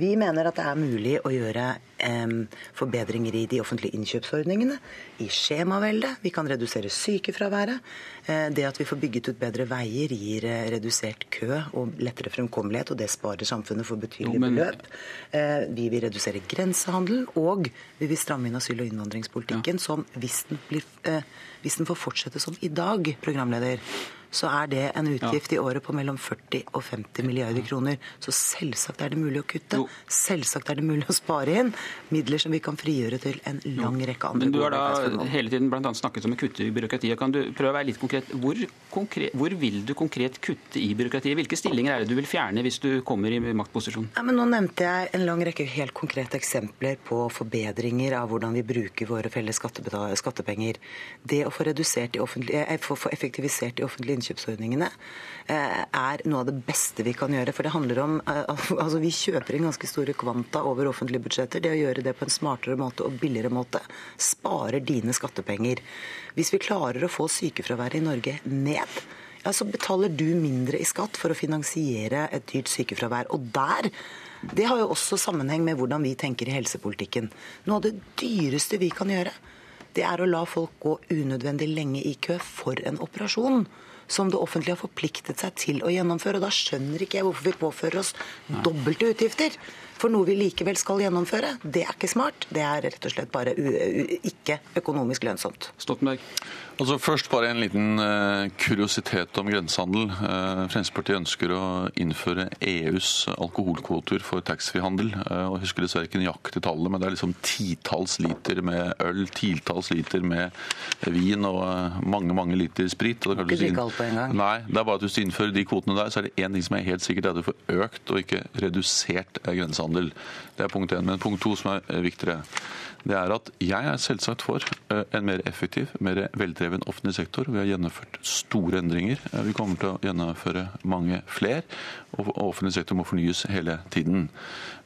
Vi mener at det er mulig å gjøre eh, forbedringer i de offentlige innkjøpsordningene, i skjemaveldet. Vi kan redusere sykefraværet. Eh, det at vi får bygget ut bedre veier, gir eh, redusert kø og lettere fremkommelighet, og det sparer samfunnet for betydelige men... beløp. Vi vil redusere grensehandel, og vi vil stramme inn asyl- og innvandringspolitikken, ja. som hvis den, blir, hvis den får fortsette som i dag, programleder, så er det en utgift ja. i året på mellom 40 og 50 milliarder kroner. Så selvsagt er det mulig å kutte. Jo. Selvsagt er det mulig å spare inn midler som vi kan frigjøre til en lang rekke andre Men du har da hele tiden blant annet snakket om å kutte i byråkratiet. Kan du prøve å være litt konkret? Hvor, konkret? hvor, vil du konkret kutte i byråkratiet? Hvilke stillinger er det du vil fjerne hvis du kommer i maktposisjon? Ja, men nå nevnte jeg en lang rekke helt konkrete eksempler på forbedringer av hvordan vi bruker våre felles skattepenger. Det å få, eh, få, få effektivisert de offentlige innkjøpsordningene eh, er noe av det beste vi kan gjøre. For det handler om eh, altså Vi kjøper inn ganske store kvanta over offentlige budsjetter. Det å gjøre det på en smartere måte og billigere måte sparer dine skattepenger. Hvis vi klarer å få sykefraværet i Norge ned, ja, så betaler du mindre i skatt for å finansiere et dyrt sykefravær. Og der det har jo også sammenheng med hvordan vi tenker i helsepolitikken. Noe av det dyreste vi kan gjøre, det er å la folk gå unødvendig lenge i kø for en operasjon som det offentlige har forpliktet seg til å gjennomføre. Og da skjønner ikke jeg hvorfor vi påfører oss dobbelte utgifter for noe vi likevel skal gjennomføre. Det er ikke smart. Det er rett og slett bare ikke økonomisk lønnsomt. Stoltenberg? Altså Først bare en liten uh, kuriositet om grensehandel. Uh, Fremskrittspartiet ønsker å innføre EUs alkoholkvoter for taxfree-handel. Jeg og husker dessverre ikke nøyaktig tallet, men det er liksom titalls liter med øl, titalls liter med vin og mange mange liter sprit. Og det ikke drikke alt på en gang. Nei, det er bare at hvis du innfører de kvotene der, så er det én ting som er helt sikkert, det er at du får økt og ikke redusert grensehandel. Det er punkt én. Men punkt to som er viktigere det er at jeg er selvsagt for eh, en mer effektiv, mer veldreven offentlig sektor. Vi har gjennomført store endringer. Eh, vi kommer til å gjennomføre mange flere. Og offentlig sektor må fornyes hele tiden.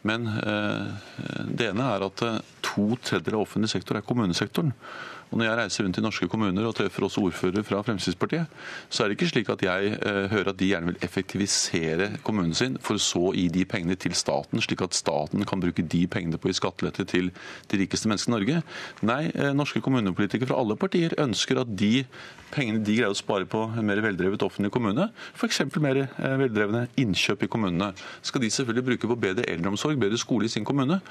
Men eh, det ene er at to tredjedeler av offentlig sektor er kommunesektoren. Og Når jeg reiser rundt i norske kommuner og treffer også ordførere fra Fremskrittspartiet, så er det ikke slik at jeg eh, hører at de gjerne vil effektivisere kommunen sin, for så å gi de pengene til staten, slik at staten kan bruke de pengene på å gi skattelette til de rikeste menneskene i Norge. Nei, eh, norske kommunepolitikere fra alle partier ønsker at de pengene de greier å spare på en mer veldrevet offentlig kommune, f.eks. mer eh, veldrevne innkjøp i kommunene, skal de selvfølgelig bruke på bedre eldreomsorg, bedre skole i sin kommune.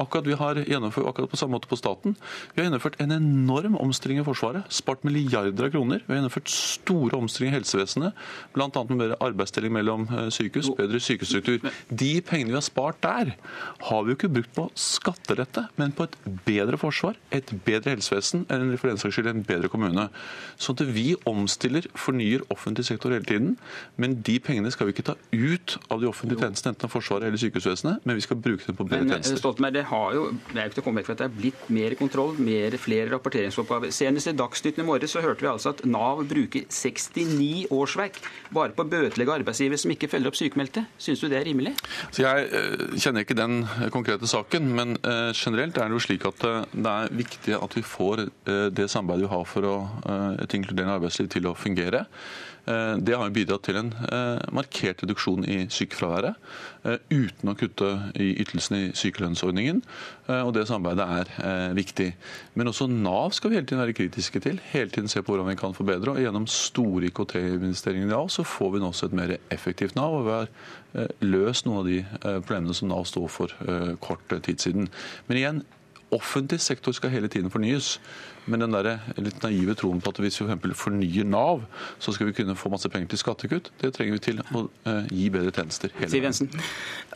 Akkurat vi har gjennomført akkurat på samme måte på staten. Vi har gjennomført en enorm enorm omstilling i Forsvaret. Spart milliarder av kroner. Vi har gjennomført store omstillinger i helsevesenet, bl.a. med bedre arbeidsdeling mellom eh, sykehus, bedre sykehusstruktur. De pengene vi har spart der, har vi jo ikke brukt på skattelette, men på et bedre forsvar, et bedre helsevesen, eller for den saks skyld en bedre kommune. Sånn at vi omstiller, fornyer offentlig sektor hele tiden. Men de pengene skal vi ikke ta ut av de offentlige tjenestene, enten av Forsvaret eller sykehusvesenet, men vi skal bruke dem på bedre men, eh, tjenester. Stoltenberg, det har jo, det er jo ikke til å komme vekk fra at det er blitt mer kontroll, mer, flere rapporteringer oppgave. Senest i Dagsnytt i morges så hørte vi altså at Nav bruker 69 årsverk bare på å bøtelegge arbeidsgivere som ikke følger opp sykemeldte. Syns du det er rimelig? Så jeg uh, kjenner ikke den konkrete saken, men uh, generelt er det jo slik at det er viktig at vi får det samarbeidet vi har for å, et inkluderende arbeidsliv til å fungere. Eh, det har bidratt til en eh, markert reduksjon i sykefraværet, eh, uten å kutte i ytelsene i sykelønnsordningen. Og Det samarbeidet er viktig. Men også Nav skal vi hele tiden være kritiske til. Hele tiden se på hvordan vi kan forbedre. og Gjennom store IKT-investeringer i Nav så får vi nå også et mer effektivt Nav. og vi har løst noen av de problemene som Nav står for kort tid siden. Men igjen, Offentlig sektor skal hele tiden fornyes. Men den der litt naive troen på at hvis vi f.eks. fornyer Nav, så skal vi kunne få masse penger til skattekutt, det trenger vi til å uh, gi bedre tjenester. hele Siv Jensen.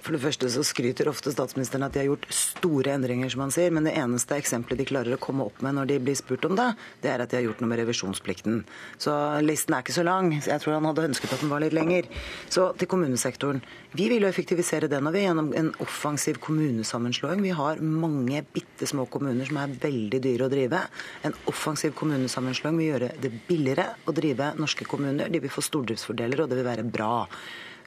For det første så skryter ofte statsministeren at de har gjort store endringer, som han sier. Men det eneste eksempelet de klarer å komme opp med når de blir spurt om det, det er at de har gjort noe med revisjonsplikten. Så listen er ikke så lang. Jeg tror han hadde ønsket at den var litt lenger. Så til kommunesektoren. Vi vil jo effektivisere den og vi gjennom en offensiv kommunesammenslåing. Vi har mange bitte små kommuner som er veldig dyre å drive. En offensiv kommunesammenslåing vil gjøre det billigere å drive norske kommuner. De vil få stordriftsfordeler, og det vil være bra.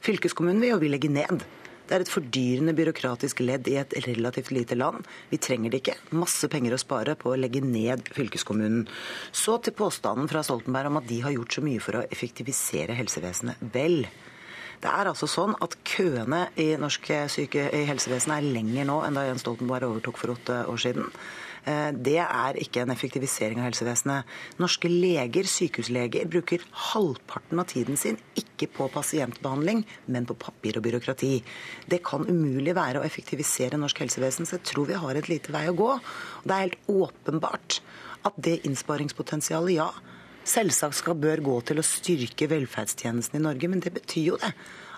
Fylkeskommunen vil jo vi legge ned. Det er et fordyrende byråkratisk ledd i et relativt lite land. Vi trenger det ikke. Masse penger å spare på å legge ned fylkeskommunen. Så til påstanden fra Stoltenberg om at de har gjort så mye for å effektivisere helsevesenet. Vel, det er altså sånn at køene i norsk syke, i helsevesenet er lenger nå enn da Jens Stoltenberg overtok for åtte år siden. Eh, det er ikke en effektivisering av helsevesenet. Norske leger, sykehusleger, bruker halvparten av tiden sin ikke på pasientbehandling, men på papir og byråkrati. Det kan umulig være å effektivisere norsk helsevesen, så jeg tror vi har et lite vei å gå. Det er helt åpenbart at det innsparingspotensialet, ja, selvsagt skal bør gå til å styrke velferdstjenesten i Norge, men det betyr jo det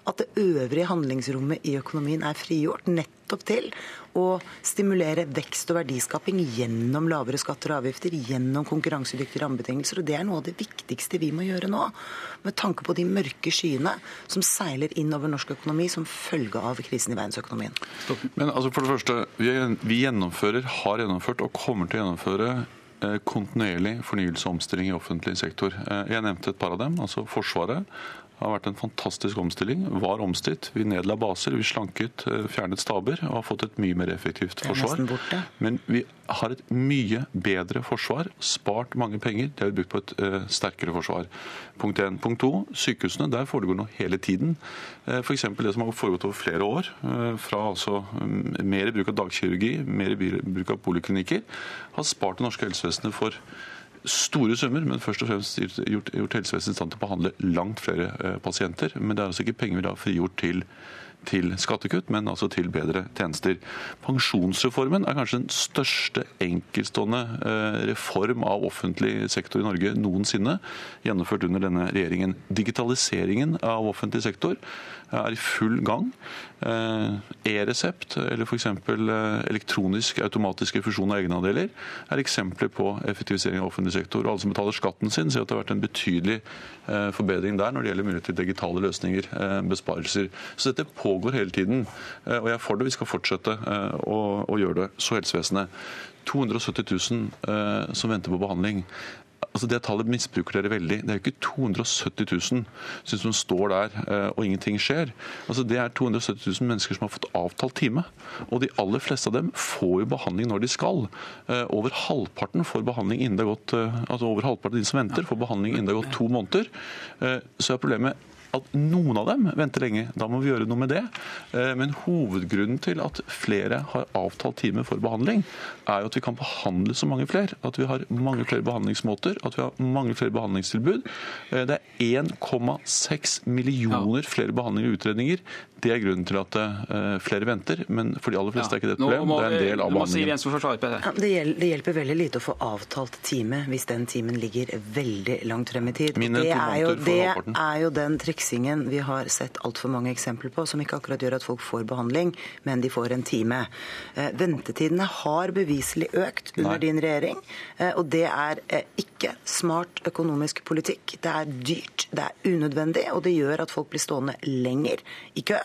at det øvrige handlingsrommet i økonomien er frigjort nettopp til å stimulere vekst og verdiskaping gjennom lavere skatter og avgifter, gjennom konkurransedyktige rammebetingelser. Og det er noe av det viktigste vi må gjøre nå, med tanke på de mørke skyene som seiler inn over norsk økonomi som følge av krisen i verdensøkonomien. Men altså for det første, vi gjennomfører, har gjennomført og kommer til å gjennomføre eh, kontinuerlig fornyelse og omstilling i offentlig sektor. Eh, jeg nevnte et par av dem. altså Forsvaret det har vært en fantastisk omstilling. Var omstilt. Vi nedla baser, vi slanket, eh, fjernet staber og har fått et mye mer effektivt forsvar. Men vi har et mye bedre forsvar. Spart mange penger. Det har vi brukt på et uh, sterkere forsvar. Punkt 1. Punkt 2. Sykehusene. Der foregår noe hele tiden. Uh, F.eks. det som har foregått over flere år. Uh, fra altså um, mer bruk av dagkirurgi, mer bruk av poliklinikker, har spart det norske helsevesenet for store summer, men først og fremst gjort, gjort helsevesenet i stand til å behandle langt flere eh, pasienter. Men det er altså ikke penger vi da frigjort til til skattekutt, men altså til bedre tjenester. Pensjonsreformen er kanskje den største enkeltstående eh, reform av offentlig sektor i Norge noensinne, gjennomført under denne regjeringen. Digitaliseringen av offentlig sektor er i full gang. Eh, e-resept eller f.eks. Eh, elektronisk automatisk refusjon av egenandeler er eksempler på effektivisering av offentlig sektor. Og alle som betaler skatten sin, ser at det har vært en betydelig forbedring der når det gjelder mulighet til digitale løsninger, besparelser. Så dette pågår hele tiden. Eh, og jeg er for det. Vi skal fortsette eh, å, gjøre det. Så helsevesenet. 270 000 eh, som venter på behandling. Altså Det tallet misbruker dere veldig. Det er jo ikke 270 000 som står der og ingenting skjer. Altså Det er 270 000 mennesker som har fått avtalt time. Og de aller fleste av dem får jo behandling når de skal. Over halvparten får behandling innen det har gått altså over halvparten av de som venter, får behandling innen det har gått to måneder. Så er problemet at noen av dem venter lenge. Da må vi gjøre noe med det. Eh, men hovedgrunnen til at flere har avtalt time for behandling, er jo at vi kan behandle så mange flere. At vi har mange flere behandlingsmåter, at vi har mange flere behandlingstilbud. Eh, det er 1,6 millioner flere behandlinger og utredninger. Det er grunnen til at uh, flere venter, men for de aller fleste er ikke det et problem. det er en del av behandlingen. det, hjelper veldig lite å få avtalt time hvis den timen ligger veldig langt frem i tid. Det er, jo, det er jo den triksingen vi har sett altfor mange eksempler på, som ikke akkurat gjør at folk får behandling, men de får en time. Uh, ventetidene har beviselig økt under Nei. din regjering, uh, og det er ikke smart økonomisk politikk. Det er dyrt, det er unødvendig, og det gjør at folk blir stående lenger i kø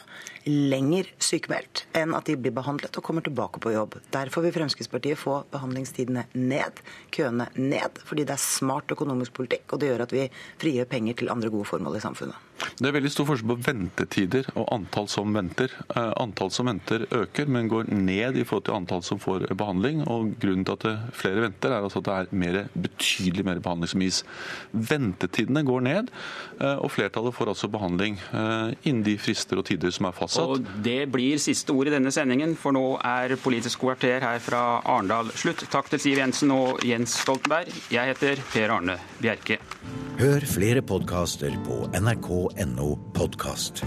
lenger sykemeldt enn at de blir behandlet og kommer tilbake på jobb. Derfor vil Fremskrittspartiet få behandlingstidene ned, køene ned, fordi det er smart økonomisk politikk, og det gjør at vi frigjør penger til andre gode formål i samfunnet. Det er veldig stor forskjell på ventetider og antall som venter. Eh, antall som venter øker, men går ned i forhold til antall som får behandling. og Grunnen til at flere venter, er altså at det er mer, betydelig mer behandling som gis. Ventetidene går ned, eh, og flertallet får altså behandling eh, innen de frister og tider som er fastsatt fastsatt. Og Det blir siste ord i denne sendingen, for nå er Politisk kvarter her fra Arendal slutt. Takk til Siv Jensen og Jens Stoltenberg. Jeg heter Per Arne Bjerke. Hør flere podkaster på nrk.no podkast.